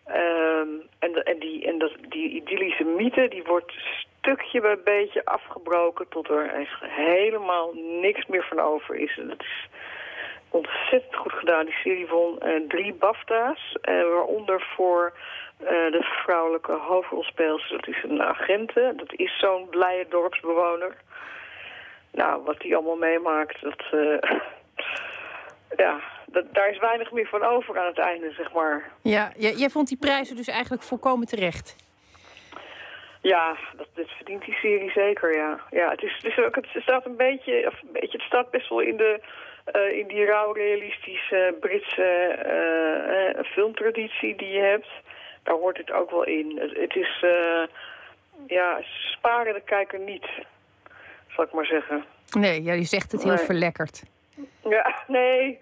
Ehm, en en, die, en dat, die idyllische mythe die wordt stukje bij beetje afgebroken... tot er echt helemaal niks meer van over is. Dat is ontzettend goed gedaan. Die serie won drie BAFTA's, waaronder voor de vrouwelijke hoofdrolspeelster. Dat is een agente, dat is zo'n blije dorpsbewoner. Nou, wat die allemaal meemaakt, dat... eh, [LAUGHS] ja, dat, daar is weinig meer van over aan het einde, zeg maar. Ja, jij, vond die prijzen dus eigenlijk volkomen terecht. Ja, dat, dat verdient die serie zeker, ja. Ja, het, is, het, is ook, het staat een beetje, of een beetje, het staat best wel in, de, eh, in die rauw realistische Britse eh, eh, filmtraditie die je hebt. Daar hoort het ook wel in. Het, het is, eh, ja, sparen de kijker niet, zal ik maar zeggen. Nee, ja, je zegt het heel Nee. verlekkerd. Ja, nee.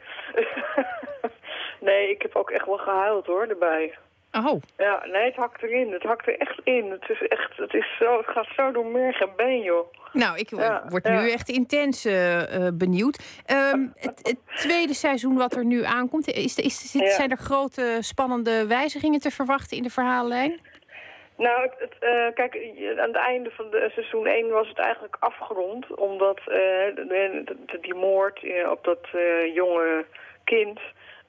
[LAUGHS] nee, ik heb ook echt wel gehuild hoor, erbij. Oh. Ja, nee, het hakt erin. Het hakt er echt in. Het is echt, het is zo, het gaat zo door merg en been, joh. Nou, ik Ja, word ja. nu echt intens eh, eh, benieuwd. Ehm, het, het tweede seizoen wat er nu aankomt, is, is, Ja. zijn er grote spannende wijzigingen te verwachten in de verhaallijn? Nou, het, het, eh, kijk, aan het einde van de seizoen 1 was het eigenlijk afgerond. Omdat de- de- de- die moord op dat jonge kind,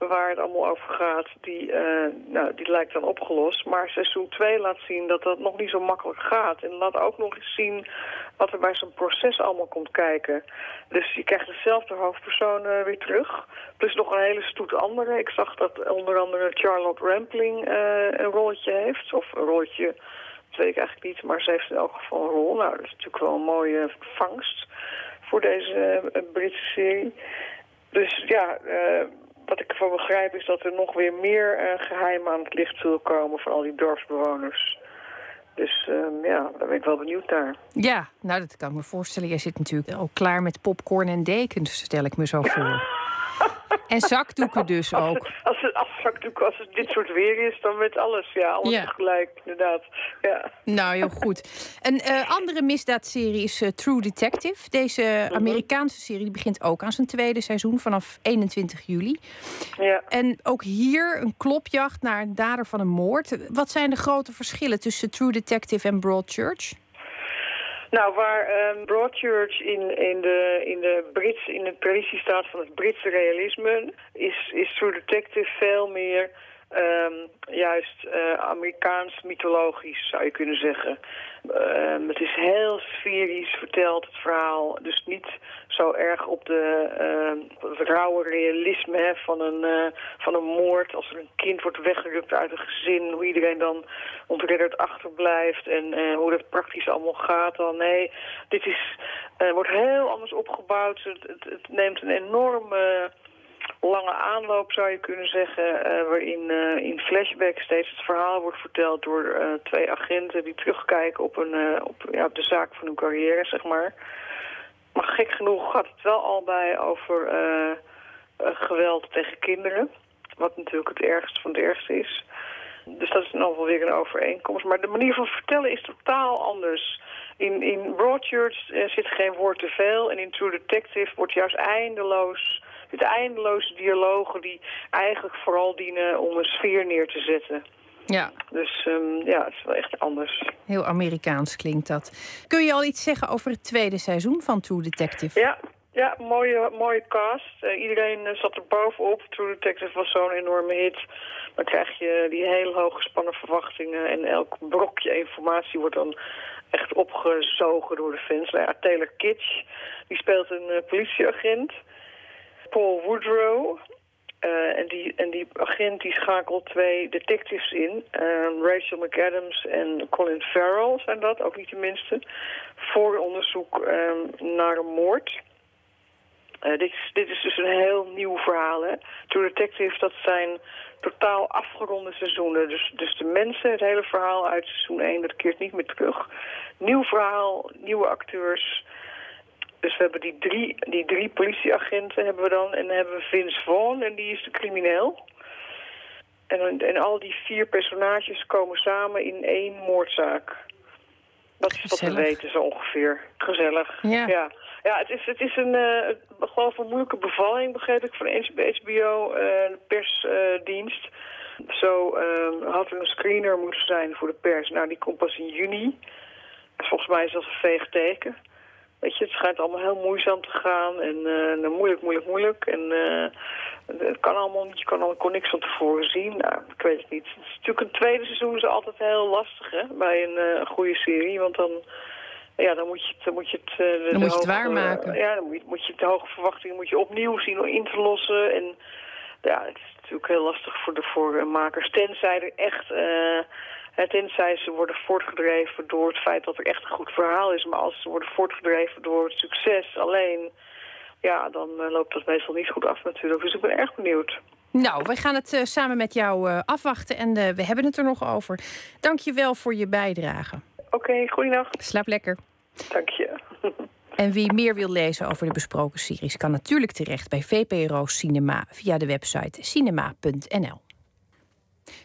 waar het allemaal over gaat, die, eh, nou, die lijkt dan opgelost. Maar seizoen 2 laat zien dat dat nog niet zo makkelijk gaat. En laat ook nog eens zien wat er bij zo'n proces allemaal komt kijken. Dus je krijgt dezelfde hoofdpersoon eh, weer terug. Plus nog een hele stoet andere. Ik zag dat onder andere Charlotte Rampling eh, een rolletje heeft. Of een rolletje, dat weet ik eigenlijk niet. Maar ze heeft in elk geval een rol. Nou, dat is natuurlijk wel een mooie vangst voor deze Britse serie. Dus ja, wat ik ervan begrijp is dat er nog weer meer eh, geheimen aan het licht zullen komen van al die dorpsbewoners. Dus ehm, ja, daar ben ik wel benieuwd naar. Ja, nou dat kan ik me voorstellen. Jij zit natuurlijk al klaar met popcorn en dekens, stel ik me zo voor. En zakdoeken dus ook. Als het, als, als het dit soort weer is, dan met alles. Ja, alles Ja. tegelijk, inderdaad. Ja. Nou, heel goed. Een eh, andere misdaadserie is eh, True Detective. Deze Amerikaanse serie die begint ook aan zijn tweede seizoen vanaf 21 juli. Ja. En ook hier een klopjacht naar een dader van een moord. Wat zijn de grote verschillen tussen True Detective en Broadchurch? Nou, waar ehm, Broadchurch in, in, de, in, de Brits, in de traditie staat van het Britse realisme, is, is True Detective veel meer ehm, juist eh, Amerikaans mythologisch, zou je kunnen zeggen. Ehm, het is heel sferisch verteld, het verhaal. Dus niet zo erg op de, ehm, het rauwe realisme van, een, eh, van een moord. Als er een kind wordt weggerukt uit een gezin, hoe iedereen dan ontredderd achterblijft en eh, hoe dat praktisch allemaal gaat. Dan nee, dit is, wordt heel anders opgebouwd. Het, het neemt een enorme lange aanloop, zou je kunnen zeggen, eh, waarin eh, in flashback steeds het verhaal wordt verteld door eh, twee agenten die terugkijken op, een, op, ja, de zaak van hun carrière, zeg maar. Maar gek genoeg gaat het wel al bij over geweld tegen kinderen, wat natuurlijk het ergste van het ergste is. Dus dat is dan wel weer een overeenkomst. Maar de manier van vertellen is totaal anders. In, in Broadchurch zit geen woord te veel. En in True Detective wordt juist eindeloos... dit eindeloze dialogen die eigenlijk vooral dienen om een sfeer neer te zetten. Ja. Dus ehm, ja, het is wel echt anders. Heel Amerikaans klinkt dat. Kun je al iets zeggen over het tweede seizoen van True Detective? Ja, ja mooie, mooie cast. Eh, iedereen eh, zat er bovenop. True Detective was zo'n enorme hit. Dan krijg je die heel hoog gespannen verwachtingen. En elk brokje informatie wordt dan echt opgezogen door de fans. Nou ja, Taylor Kitsch, die speelt een eh, politieagent. Paul Woodrow. eh, en, die, en die agent die schakelt twee detectives in. Ehm, Rachel McAdams en Colin Farrell zijn dat, ook niet de minste. Voor onderzoek ehm, naar een moord. Eh, dit, is, dit is dus een heel nieuw verhaal. Hè? True Detective, dat zijn totaal afgeronde seizoenen. Dus, dus de mensen, het hele verhaal uit seizoen 1, dat keert niet meer terug. Nieuw verhaal, nieuwe acteurs. Dus we hebben die drie, die drie politieagenten hebben we dan. En dan hebben we Vince Vaughn en die is de crimineel. En, en al die vier personages komen samen in één moordzaak. Dat is wat we Gezellig. weten zo ongeveer. Gezellig. Ja. ja. Ja, het is, het is een, ik geloof een moeilijke bevalling, begreep ik, van HBO, eh, de persdienst. Zo eh, had er een screener moeten zijn voor de pers. Nou, die komt pas in juni. Volgens mij is dat een veeg teken. Weet je, het schijnt allemaal heel moeizaam te gaan en eh, nou, moeilijk, moeilijk, moeilijk. En eh, het kan allemaal niet, je kan al kon niks van tevoren zien. Nou, ik weet het niet. Het is natuurlijk een tweede seizoen is altijd heel lastig, hè, bij een eh, goede serie. Want dan, ja, dan moet je het, dan moet je het, de- Dan moet je het waarmaken. ja, dan moet je, moet je de hoge verwachtingen moet je opnieuw zien om in te lossen. En ja, het is natuurlijk heel lastig voor de voor makers. Tenzij er echt, tenzij ze worden voortgedreven door het feit dat er echt een goed verhaal is. Maar als ze worden voortgedreven door het succes alleen, ja, dan eh, loopt dat meestal niet goed af natuurlijk. Dus ik ben erg benieuwd. Nou, wij gaan het eh, samen met jou eh, afwachten en we hebben het er nog over. Dank je wel voor je bijdrage. Oké, goeienacht. Slaap lekker. Dank je. [LAUGHS] En wie meer wil lezen over de besproken series... kan natuurlijk terecht bij VPRO Cinema via de website cinema.nl.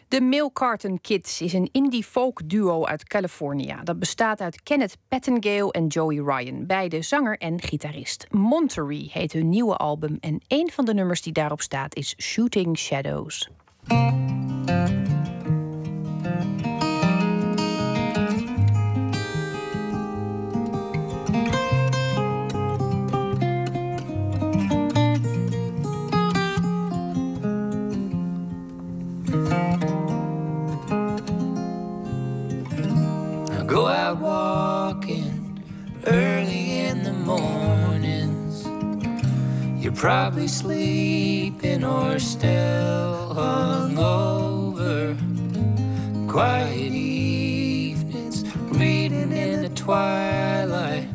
De Milk Carton Kids is een indie folk duo uit California. Dat bestaat uit Kenneth Pattengale en Joey Ryan, beide zanger en gitarist. Monterey heet hun nieuwe album en een van de nummers die daarop staat is Shooting Shadows. Out walking early in the mornings. You're probably sleeping or still hungover. Quiet evenings, reading in the twilight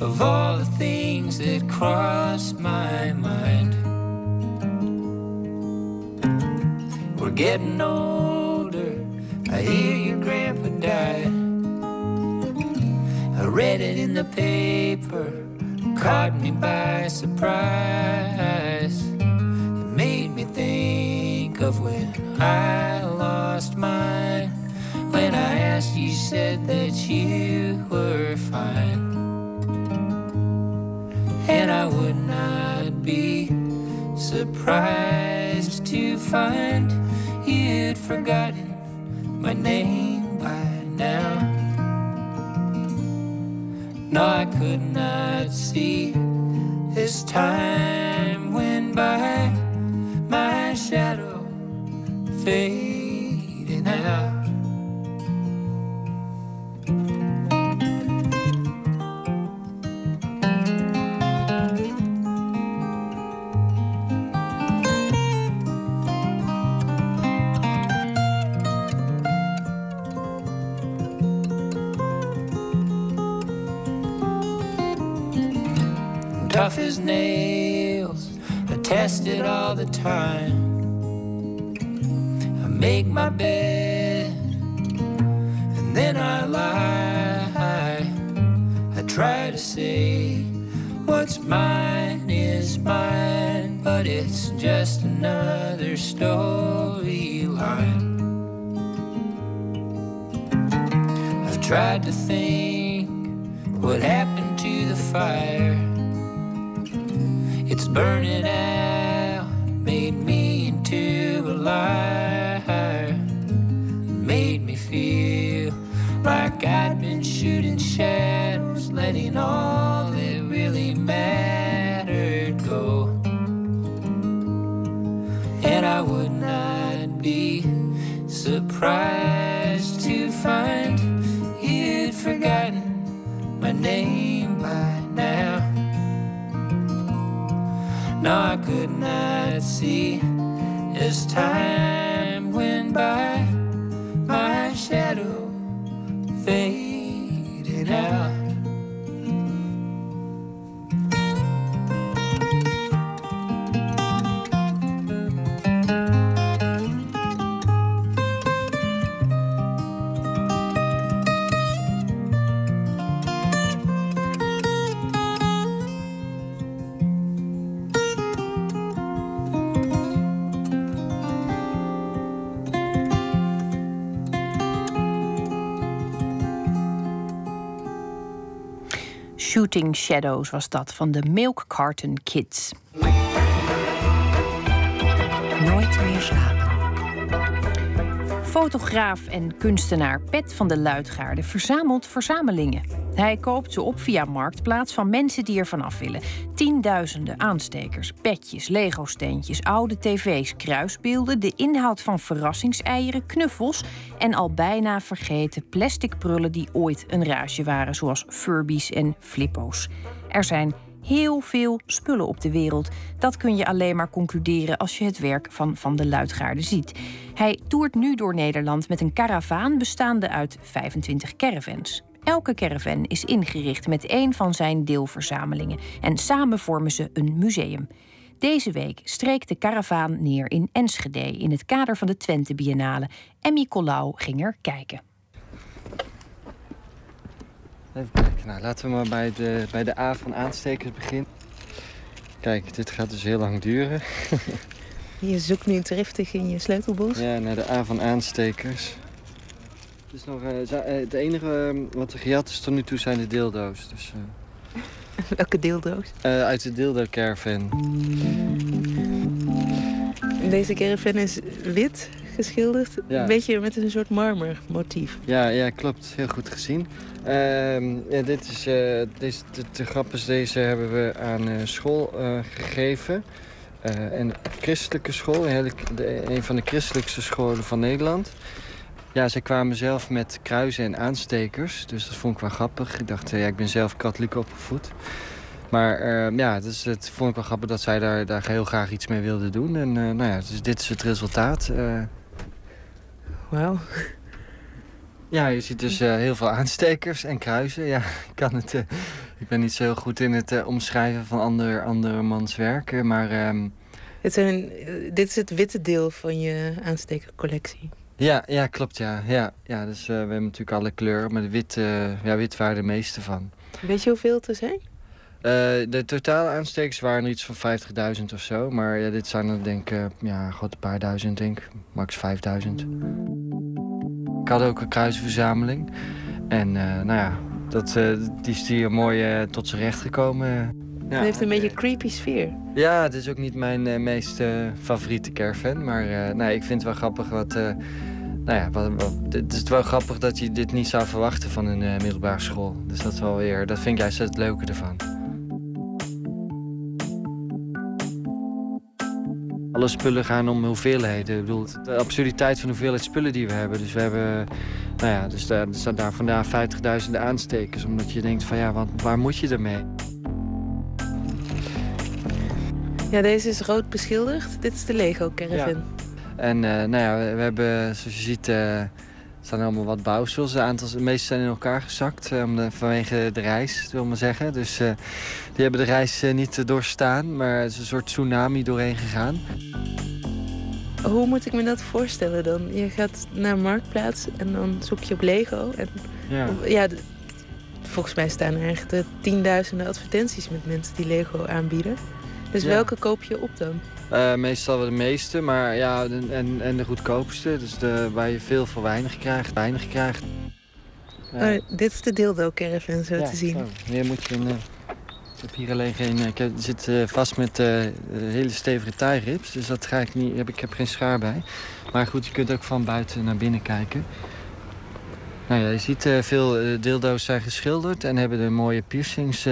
of all the things that cross my mind. We're getting older. I hear your grandpa died. Read it in the paper, caught me by surprise. It made me think of when I lost mine. When I asked, you said that you were fine. And I would not be surprised to find you'd forgotten my name by now. No, I could not see. As time went by, my shadow fading tough as nails. I test it all the time. I make my bed and then I lie. I try to say what's mine is mine, but it's just another storyline. I've tried to think what happened to the fire. Burning out, made me into a liar. It made me feel like I'd been shooting shadows, letting all that really mattered go. And I would not be surprised to find you'd forgotten my name by now. No, I could not see as time went by, my shadow faded out. Shooting Shadows was dat van de Milk Carton Kids. Nooit meer slapen. Fotograaf en kunstenaar Pet van de Luitgaarde verzamelt verzamelingen. Hij koopt ze op via Marktplaats van mensen die er vanaf willen. Tienduizenden aanstekers, petjes, Lego-steentjes, oude tv's, kruisbeelden... de inhoud van verrassingseieren, knuffels... en al bijna vergeten plastic prullen die ooit een raasje waren... zoals Furbies en Flippo's. Er zijn heel veel spullen op de wereld. Dat kun je alleen maar concluderen als je het werk van Van de Luitgaarde ziet. Hij toert nu door Nederland met een karavaan bestaande uit 25 caravans. Elke caravan is ingericht met één van zijn deelverzamelingen en samen vormen ze een museum. Deze week streek de karavaan neer in Enschede in het kader van de Twente Biennale. Emmy Collau ging er kijken. Even kijken, nou, laten we maar bij de, bij de A van aanstekers beginnen. Kijk, dit gaat dus heel lang duren. [LAUGHS] Je zoekt nu driftig in je sleutelbos. Ja, naar de A van aanstekers. Het, is nog, uh, het enige uh, wat er gejat is tot nu toe zijn de dildo's. Dus, uh... [LAUGHS] Welke dildo's? uit de dildo caravan. Deze caravan is wit geschilderd. Ja. Een beetje met een soort marmermotief. Ja, ja, klopt. Heel goed gezien. Ehm, ja, dit is, deze, de, de is, deze hebben we aan school gegeven. en christelijke school, een, een van de christelijkste scholen van Nederland. Ja, zij kwamen zelf met kruisen en aanstekers. Dus dat vond ik wel grappig. Ik dacht, ja, ik ben zelf katholiek opgevoed. Maar uh, ja, dus het vond ik wel grappig dat zij daar, daar heel graag iets mee wilden doen. En nou ja, dus dit is het resultaat. Uh... Ja, je ziet dus heel veel aanstekers en kruisen. Ja, [LAUGHS] ik, kan het, ik ben niet zo goed in het omschrijven van ander, andermans werk. Maar, ehm, het zijn, dit is het witte deel van je aanstekercollectie. Ja, ja, klopt. Ja. Ja, ja, dus we hebben natuurlijk alle kleuren, maar de wit, ja, wit waren de meeste van. Weet je hoeveel er zijn? Eh, de totale aanstekers waren er iets van 50.000 of zo. Maar ja, dit zijn er denk ik, eh, ja, een paar duizend, denk ik. Max 5000. Ik had ook een kruisenverzameling. En eh, nou ja, dat, eh, die is hier mooi eh, tot zijn recht gekomen. Ja. Het heeft een beetje een creepy sfeer. Ja, het is ook niet mijn eh, meest eh, favoriete caravan. Maar eh, nee, ik vind het wel grappig wat... eh, nou ja, wat, wat- het is wel grappig dat je dit niet zou verwachten van een eh, middelbare school. Dus dat is wel weer... Dat vind ik juist het leuke ervan. Alle spullen gaan om hoeveelheden. Ik bedoel, de absurditeit van de hoeveelheid spullen die we hebben. Dus we hebben, nou ja, dus daar, er staan daar vandaar 50.000 aanstekers. Omdat je denkt van ja, wat, waar moet je ermee? Ja, deze is rood beschilderd. Dit is de Lego Caravan. En eh, nou ja, we, we hebben, zoals je ziet, eh, staan er allemaal wat bouwsels. Aantal, de meeste zijn in elkaar gezakt eh, de- vanwege de reis, wil ik maar zeggen. Dus die hebben de reis eh, niet eh, doorstaan, maar het is een soort tsunami doorheen gegaan. Hoe moet ik me dat voorstellen dan? Je gaat naar Marktplaats en dan zoek je op Lego. En, Ja. ja, volgens mij staan er echt eh, tienduizenden advertenties met mensen die Lego aanbieden. Dus Ja. welke koop je op dan? Meestal wel de meeste, maar ja, en, en de goedkoopste. Dus de, waar je veel voor weinig krijgt, weinig krijgt. Ja. Oh, dit is de dildo caravan zo Ja, te zien. zo. Hier moet je een. Heb hier alleen geen. eh, Ik zit eh, vast met eh, hele stevige tie-rips, dus dat ga ik niet. Heb, ik heb geen schaar bij. Maar goed, je kunt ook van buiten naar binnen kijken. Nou ja, je ziet veel dildo's zijn geschilderd en hebben er mooie piercings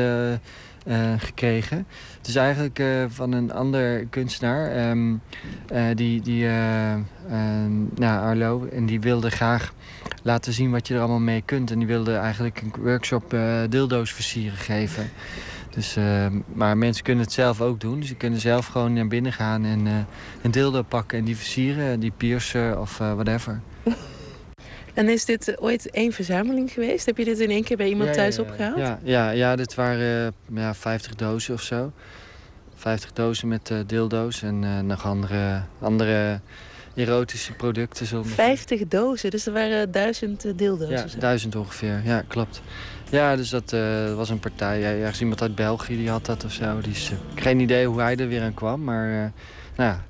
gekregen. Het is eigenlijk van een ander kunstenaar, ehm, eh, die, die eh, ehm, nou, Arlo, en die wilde graag laten zien wat je er allemaal mee kunt. En die wilde eigenlijk een workshop dildo's versieren geven. Dus, eh, maar mensen kunnen het zelf ook doen. Dus ze kunnen zelf gewoon naar binnen gaan en eh, een dildo pakken en die versieren, die piercen of eh, whatever. [LAUGHS] En is dit eh, ooit één verzameling geweest? Heb je dit in één keer bij iemand Ja, thuis ja, ja. opgehaald? Ja, ja, ja, dit waren ja, 50 dozen of zo. 50 dozen met dildo's en nog andere, andere erotische producten. maar 50 dozen, dus er waren duizend dildo's. Ja, zo. duizend ongeveer. Ja, klopt. Ja, dus dat eh, was een partij. Ja, ergens iemand uit België die had dat of zo. Die is, eh, geen idee hoe hij er weer aan kwam, maar eh, nou ja.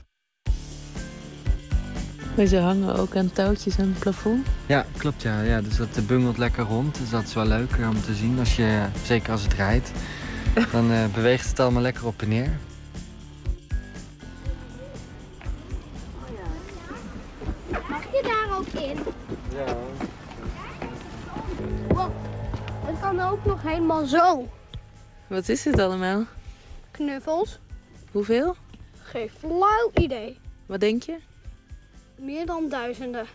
Maar ze hangen ook aan touwtjes aan het plafond. Ja, klopt ja. ja. Dus dat bungelt lekker rond. Dus dat is wel leuk om te zien. Als je, zeker als het rijdt. Dan beweegt het allemaal lekker op en neer. Ook nog helemaal zo. Wat is dit allemaal? Knuffels? Hoeveel? Geen flauw idee. Wat denk je? Meer dan duizenden.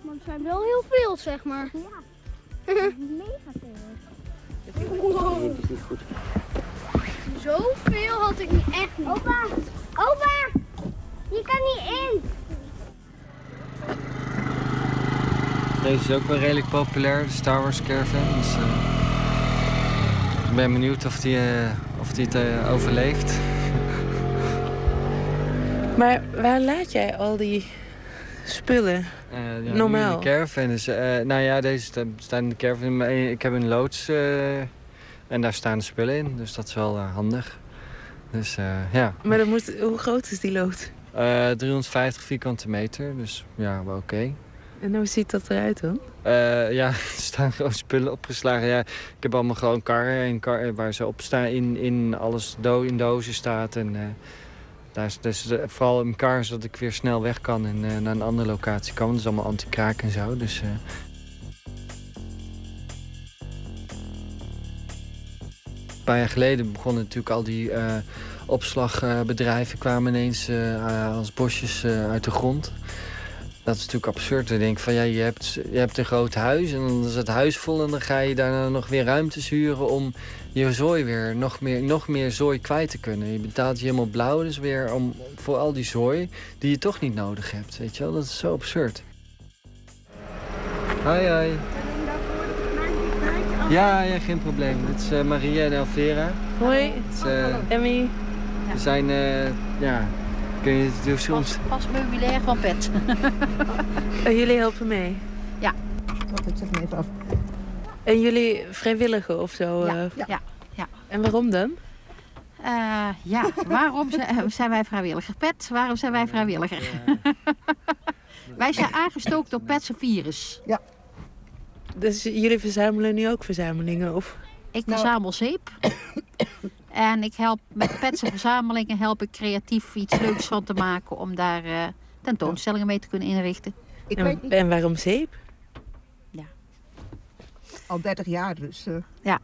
Maar het zijn wel heel veel, zeg maar. Ja, [LAUGHS] mega veel. Wow. Zoveel had ik niet echt niet. Opa, opa, je kan niet in. Deze is ook wel redelijk populair, de Star Wars Caravan. Dus, eh, ik ben benieuwd of die, eh, of die het eh, overleeft. [LAUGHS] Maar waar laat jij al die spullen? Ja, Normaal. in de caravan eh, nou ja, deze sta- staan in de caravan. Ik heb een loods en daar staan de spullen in. Dus dat is wel handig. Dus ja, Maar dat moet, hoe groot is die lood? Eh, 350 vierkante meter. Dus ja, wel oké. En hoe ziet dat eruit dan? Eh, ja, [LAUGHS] er staan gewoon spullen opgeslagen. Ja, ik heb allemaal gewoon karren en kar waar ze op staan. In, in alles do in dozen staat. En eh, daar is dus eh, vooral in kar zodat ik weer snel weg kan en eh, naar een andere locatie kan. Dat is allemaal anti-kraak en zo. Dus, eh, Een paar jaar geleden begonnen natuurlijk al die eh, opslagbedrijven kwamen ineens eh, als bosjes eh, uit de grond. Dat is natuurlijk absurd. Ik denk van ja, je hebt, je hebt een groot huis en dan is het huis vol en dan ga je daarna nog weer ruimtes huren om je zooi weer nog meer, nog meer zooi kwijt te kunnen. Je betaalt je helemaal blauw dus weer om, voor al die zooi die je toch niet nodig hebt. Weet je wel, dat is zo absurd. Hoi hoi. Ja, ja, geen probleem. Dit is eh, Maria en Elvera. Hoi. Het is, eh, Emmy. We zijn, eh, ja, kun je het doen soms? Vast meubilair van pet. [LAUGHS] Jullie helpen mee? Ja. Ik zet hem even af. En jullie vrijwilligen of zo? Ja, eh, ja. En waarom dan? Eh, ja, waarom zijn, zijn wij vrijwilliger? Pet, waarom zijn wij vrijwilliger? [LAUGHS] wij zijn aangestookt door Pet's virus. Ja. Dus jullie verzamelen nu ook verzamelingen? Of? Ik Nou- verzamel zeep. En ik help met Pet's verzamelingen help ik creatief iets leuks van te maken om daar eh, tentoonstellingen mee te kunnen inrichten. Ik en, weet niet. en waarom zeep? Al 30 jaar dus. eh. Ja.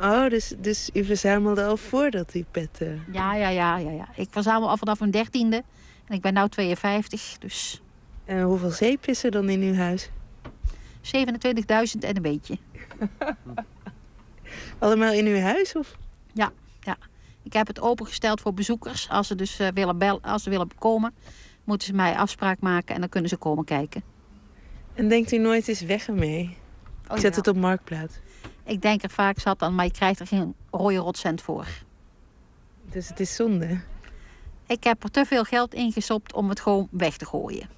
Oh, dus, dus u verzamelde al voordat die pet... eh, Ja, ja, ja, ja, ja. Ik verzamel al vanaf mijn dertiende. En ik ben nu 52, dus En hoeveel zeep is er dan in uw huis? 27.000 en een beetje. [LAUGHS] Allemaal in uw huis? Of? Ja, ja. Ik heb het opengesteld voor bezoekers. Als ze dus eh, willen, bel als ze willen komen, moeten ze mij afspraak maken en dan kunnen ze komen kijken. En denkt u nooit eens weg ermee? Oh, ik zet ja. het op Marktplaats. Ik denk er vaak zat aan, maar je krijgt er geen rode rotcent voor. Dus het is zonde. Ik heb er te veel geld in gestopt om het gewoon weg te gooien.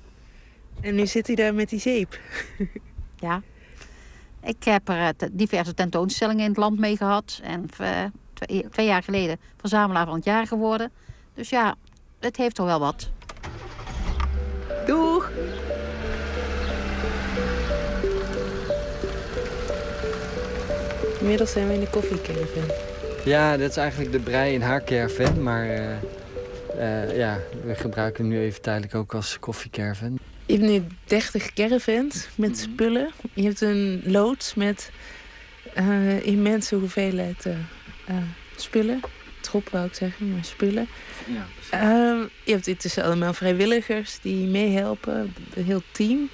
En nu zit u daar met die zeep. Ja. Ik heb er eh, diverse tentoonstellingen in het land mee gehad. En eh, twee, twee jaar geleden verzamelaar van het jaar geworden. Dus ja, het heeft toch wel wat. Doeg! Inmiddels zijn we in de koffiecaravan. Ja, dat is eigenlijk de brei in haar caravan, maar eh, eh, ja, we gebruiken hem nu even tijdelijk ook als koffiecaravan. Je hebt nu 30 caravans met spullen. Je hebt een loods met eh, immense hoeveelheid eh, spullen. Trop wou ik zeggen, maar spullen. Ja, Ehm, je hebt intussen allemaal vrijwilligers die meehelpen. Een heel team.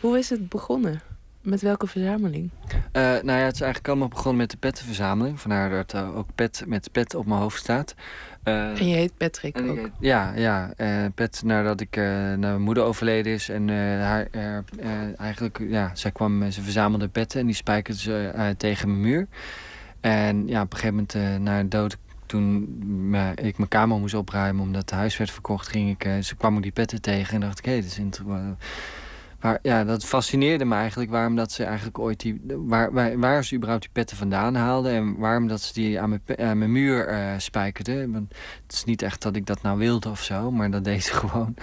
Hoe is het begonnen? Met welke verzameling? Eh, nou ja, het is eigenlijk allemaal begonnen met de pettenverzameling. Vandaar dat ook pet met pet op mijn hoofd staat. Eh, En je heet Patrick ook. heet- ja, ja. pet nadat ik naar mijn moeder overleden is. En haar, eigenlijk, ja, zij kwam, ze verzamelde petten en die spijkerde ze tegen mijn muur. En ja, op een gegeven moment eh, na de dood, toen ik mijn kamer moest opruimen omdat het huis werd verkocht, ging ik, eh, ze kwam ik die petten tegen en dacht ik, hé, dat is interessant. Maar ja, dat fascineerde me eigenlijk waarom dat ze eigenlijk ooit die. Waar, waar, ze überhaupt die petten vandaan haalden. En waarom dat ze die aan mijn, aan mijn muur eh spijkerden. Het is niet echt dat ik dat nou wilde of zo, maar dat deed ze [LAUGHS] gewoon.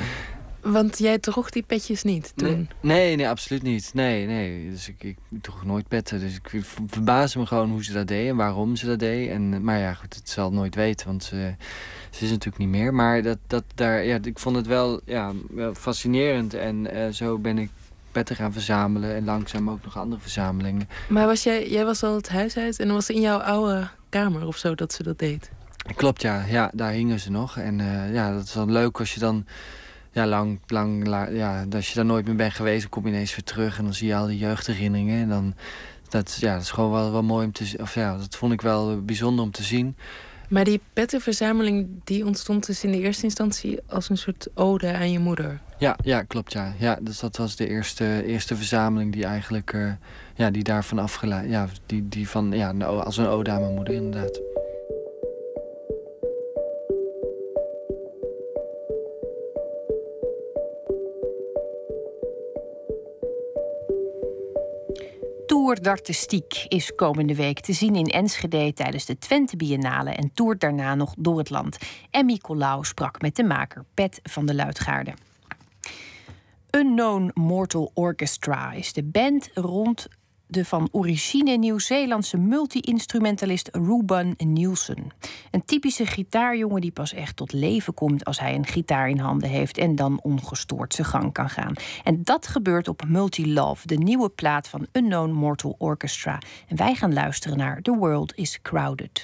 Want jij droeg die petjes niet toen? Nee, nee, nee, absoluut niet. Nee, nee. Dus ik, ik droeg nooit petten. Dus ik ver- verbaasde me gewoon hoe ze dat deed en waarom ze dat deed. En, maar ja, goed, het zal nooit weten, want ze, ze is natuurlijk niet meer. Maar dat, dat daar, ja, ik vond het wel, ja, wel fascinerend. En eh, zo ben ik petten gaan verzamelen en langzaam ook nog andere verzamelingen. Maar was jij, jij was al het huis uit en was in jouw oude kamer of zo dat ze dat deed? Klopt, ja. Ja, daar hingen ze nog. En eh, ja, dat is dan leuk als je dan ja, lang, lang, la- ja, als je daar nooit meer bent geweest, dan kom je ineens weer terug en dan zie je al die jeugdherinneringen. En dan, dat, ja, dat is gewoon wel, wel mooi om te zien. Of ja, dat vond ik wel bijzonder om te zien. Maar die pettenverzameling die ontstond dus in de eerste instantie als een soort ode aan je moeder. Ja, ja, klopt, ja. ja dus dat was de eerste, eerste verzameling die eigenlijk, eh, ja, die daarvan afgeleid, ja, die, die van, ja, nou, als een ode aan mijn moeder inderdaad. Tour d'Artistiek is komende week te zien in Enschede tijdens de Twente Biennale en toert daarna nog door het land. Emmy Colau sprak met de maker Pet van de Luitgaarde. Unknown Mortal Orchestra is de band rond de van origine Nieuw-Zeelandse multi-instrumentalist Ruben Nielsen. Een typische gitaarjongen die pas echt tot leven komt als hij een gitaar in handen heeft en dan ongestoord zijn gang kan gaan. En dat gebeurt op Multi Love, de nieuwe plaat van Unknown Mortal Orchestra. En wij gaan luisteren naar The World is Crowded.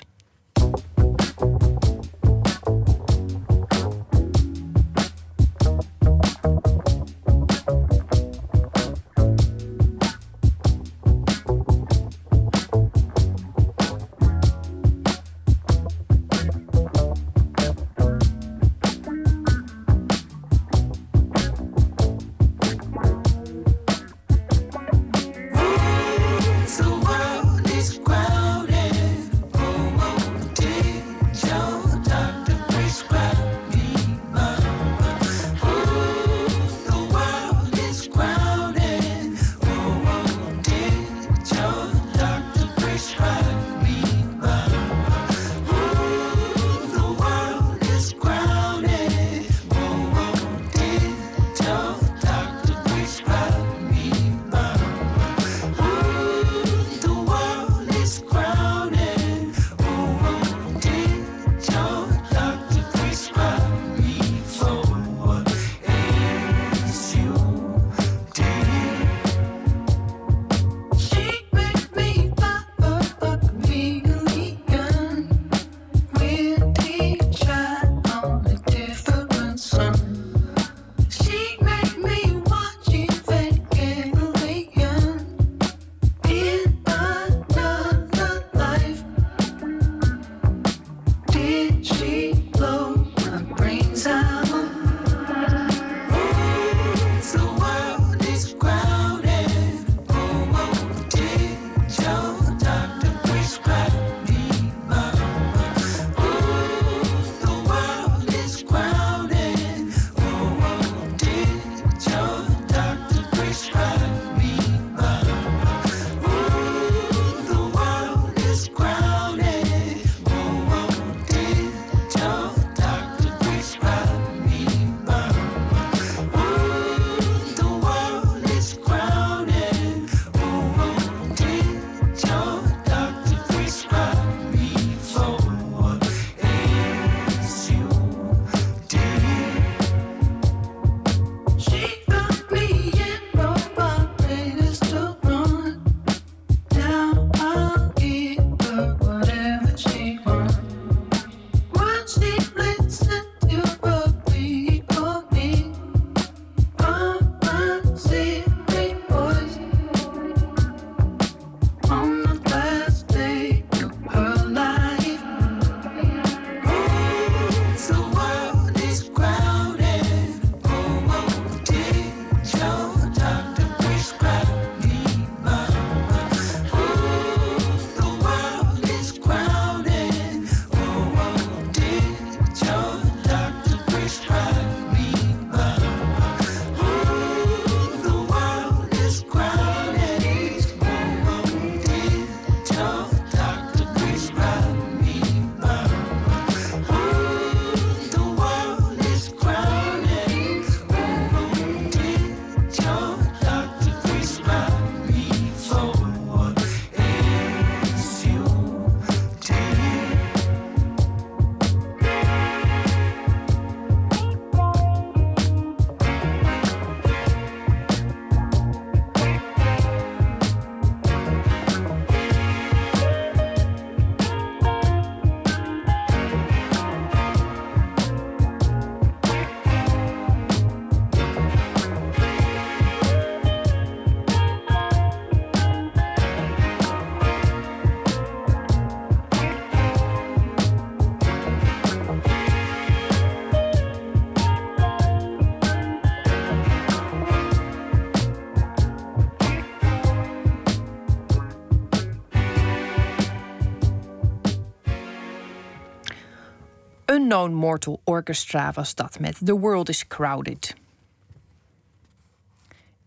Unknown Mortal Orchestra was dat met The World is Crowded.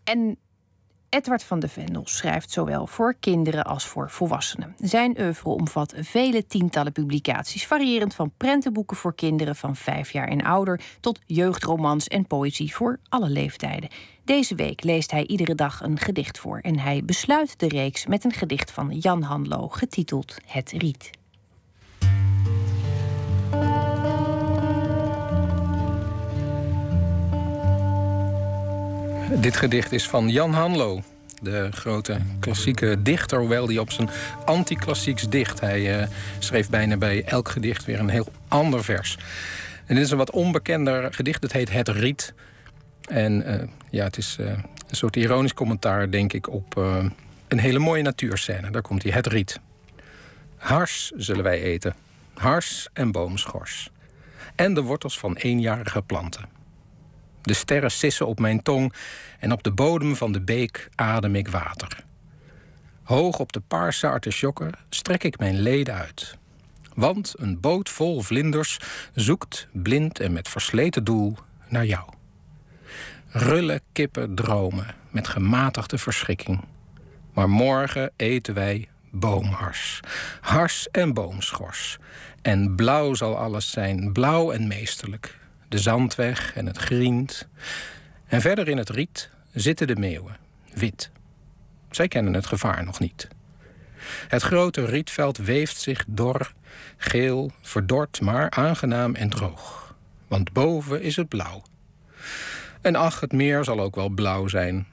En Edward van de Vendel schrijft zowel voor kinderen als voor volwassenen. Zijn oeuvre omvat vele tientallen publicaties, variërend van prentenboeken voor kinderen van vijf jaar en ouder tot jeugdromans en poëzie voor alle leeftijden. Deze week leest hij iedere dag een gedicht voor en hij besluit de reeks met een gedicht van Jan Hanlo getiteld Het Riet. Dit gedicht is van Jan Hanlo, de grote klassieke dichter, hoewel die op zijn anti-klassieks dicht. Hij uh, schreef bijna bij elk gedicht weer een heel ander vers. En dit is een wat onbekender gedicht, het heet Het Riet. En uh, ja, het is uh, een soort ironisch commentaar, denk ik, op een hele mooie natuurscène. Daar komt hij, Het Riet. Hars zullen wij eten, hars en boomschors. En de wortels van eenjarige planten. De sterren sissen op mijn tong en op de bodem van de beek adem ik water. Hoog op de paarse artisjokken strek ik mijn leden uit. Want een boot vol vlinders zoekt, blind en met versleten doel, naar jou. Rullen kippen dromen met gematigde verschrikking. Maar morgen eten wij boomhars, hars en boomschors. En blauw zal alles zijn, blauw en meesterlijk de zandweg en het griend. En verder in het riet zitten de meeuwen, wit. Zij kennen het gevaar nog niet. Het grote rietveld weeft zich dor, geel, verdord, maar aangenaam en droog. Want boven is het blauw. En ach, het meer zal ook wel blauw zijn.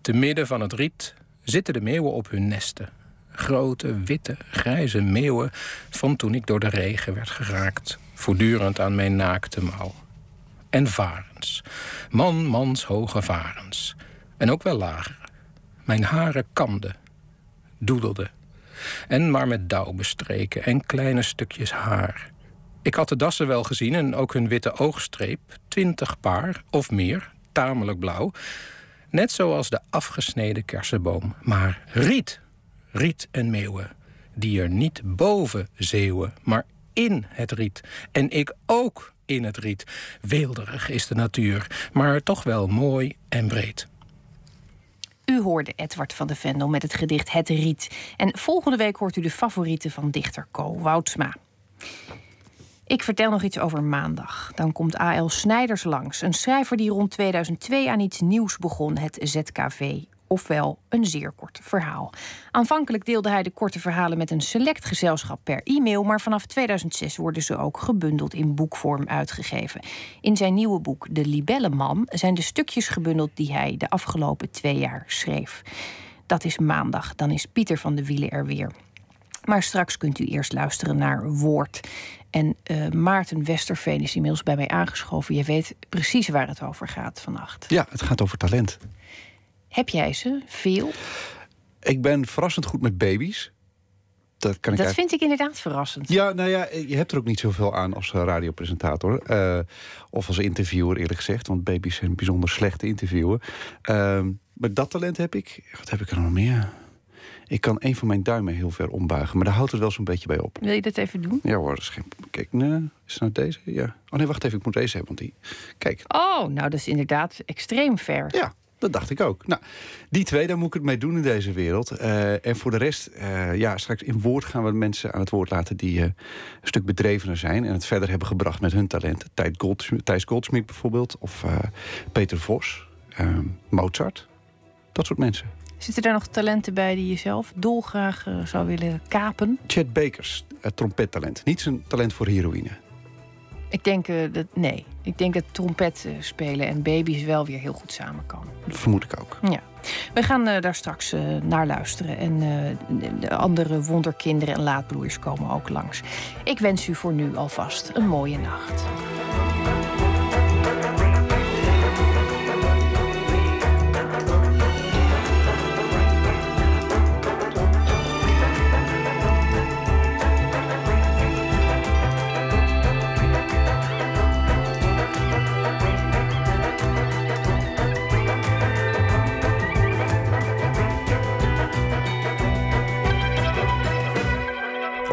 Te midden van het riet zitten de meeuwen op hun nesten. Grote, witte, grijze meeuwen van toen ik door de regen werd geraakt, voortdurend aan mijn naakte mouw en varens. Man, mans hoge varens. En ook wel lager. Mijn haren kamden, doedelden. En maar met dauw bestreken en kleine stukjes haar. Ik had de dassen wel gezien en ook hun witte oogstreep. Twintig paar of meer, tamelijk blauw. Net zoals de afgesneden kersenboom. Maar riet, riet en meeuwen. Die er niet boven zeeuwen, maar in het riet. En ik ook in het riet. Weelderig is de natuur, maar toch wel mooi en breed. U hoorde Edward van de Vendel met het gedicht Het Riet. En volgende week hoort u de favorieten van dichter Co Woudsma. Ik vertel nog iets over maandag. Dan komt A.L. Snijders langs, een schrijver die rond 2002 aan iets nieuws begon, het ZKV ofwel een zeer kort verhaal. Aanvankelijk deelde hij de korte verhalen met een select gezelschap per e-mail, maar vanaf 2006 worden ze ook gebundeld in boekvorm uitgegeven. In zijn nieuwe boek De Libelleman zijn de stukjes gebundeld die hij de afgelopen twee jaar schreef. Dat is maandag, dan is Pieter van de Wielen er weer. Maar straks kunt u eerst luisteren naar Woord. En uh, Maarten Westerveen is inmiddels bij mij aangeschoven. Je weet precies waar het over gaat vannacht. Ja, het gaat over talent. Heb jij ze veel? Ik ben verrassend goed met baby's. Dat, kan ik dat vind ik inderdaad verrassend. Ja, nou ja, je hebt er ook niet zoveel aan als radiopresentator. Uh, of als interviewer, eerlijk gezegd. Want baby's zijn bijzonder slechte interviewen. Uh, maar dat talent heb ik. Wat heb ik er nog meer? Ik kan een van mijn duimen heel ver ombuigen. Maar daar houdt het wel zo'n beetje bij op. Wil je dat even doen? Ja hoor, dat is geen... Kijk, nee, is het nou deze? Ja. Oh nee, wacht even, ik moet deze hebben. Want die... Kijk. Oh, nou dat is inderdaad extreem ver. Ja, dat dacht ik ook. Nou, die twee, daar moet ik het mee doen in deze wereld. Uh, en voor de rest, uh, ja, straks in woord gaan we mensen aan het woord laten die uh, een stuk bedrevener zijn en het verder hebben gebracht met hun talenten. Thijs Goldsmith bijvoorbeeld, of Peter Vos, Mozart, dat soort mensen. Zitten er nog talenten bij die je zelf dolgraag zou willen kapen? Chet Bakers, trompettalent. Niet zijn talent voor heroïne. Ik denk uh, dat nee. Ik denk dat trompet uh, spelen en baby's wel weer heel goed samenkomen. Dat vermoed ik ook. Ja. We gaan uh, daar straks naar luisteren. En de andere wonderkinderen en laadbloeiers komen ook langs. Ik wens u voor nu alvast een mooie nacht.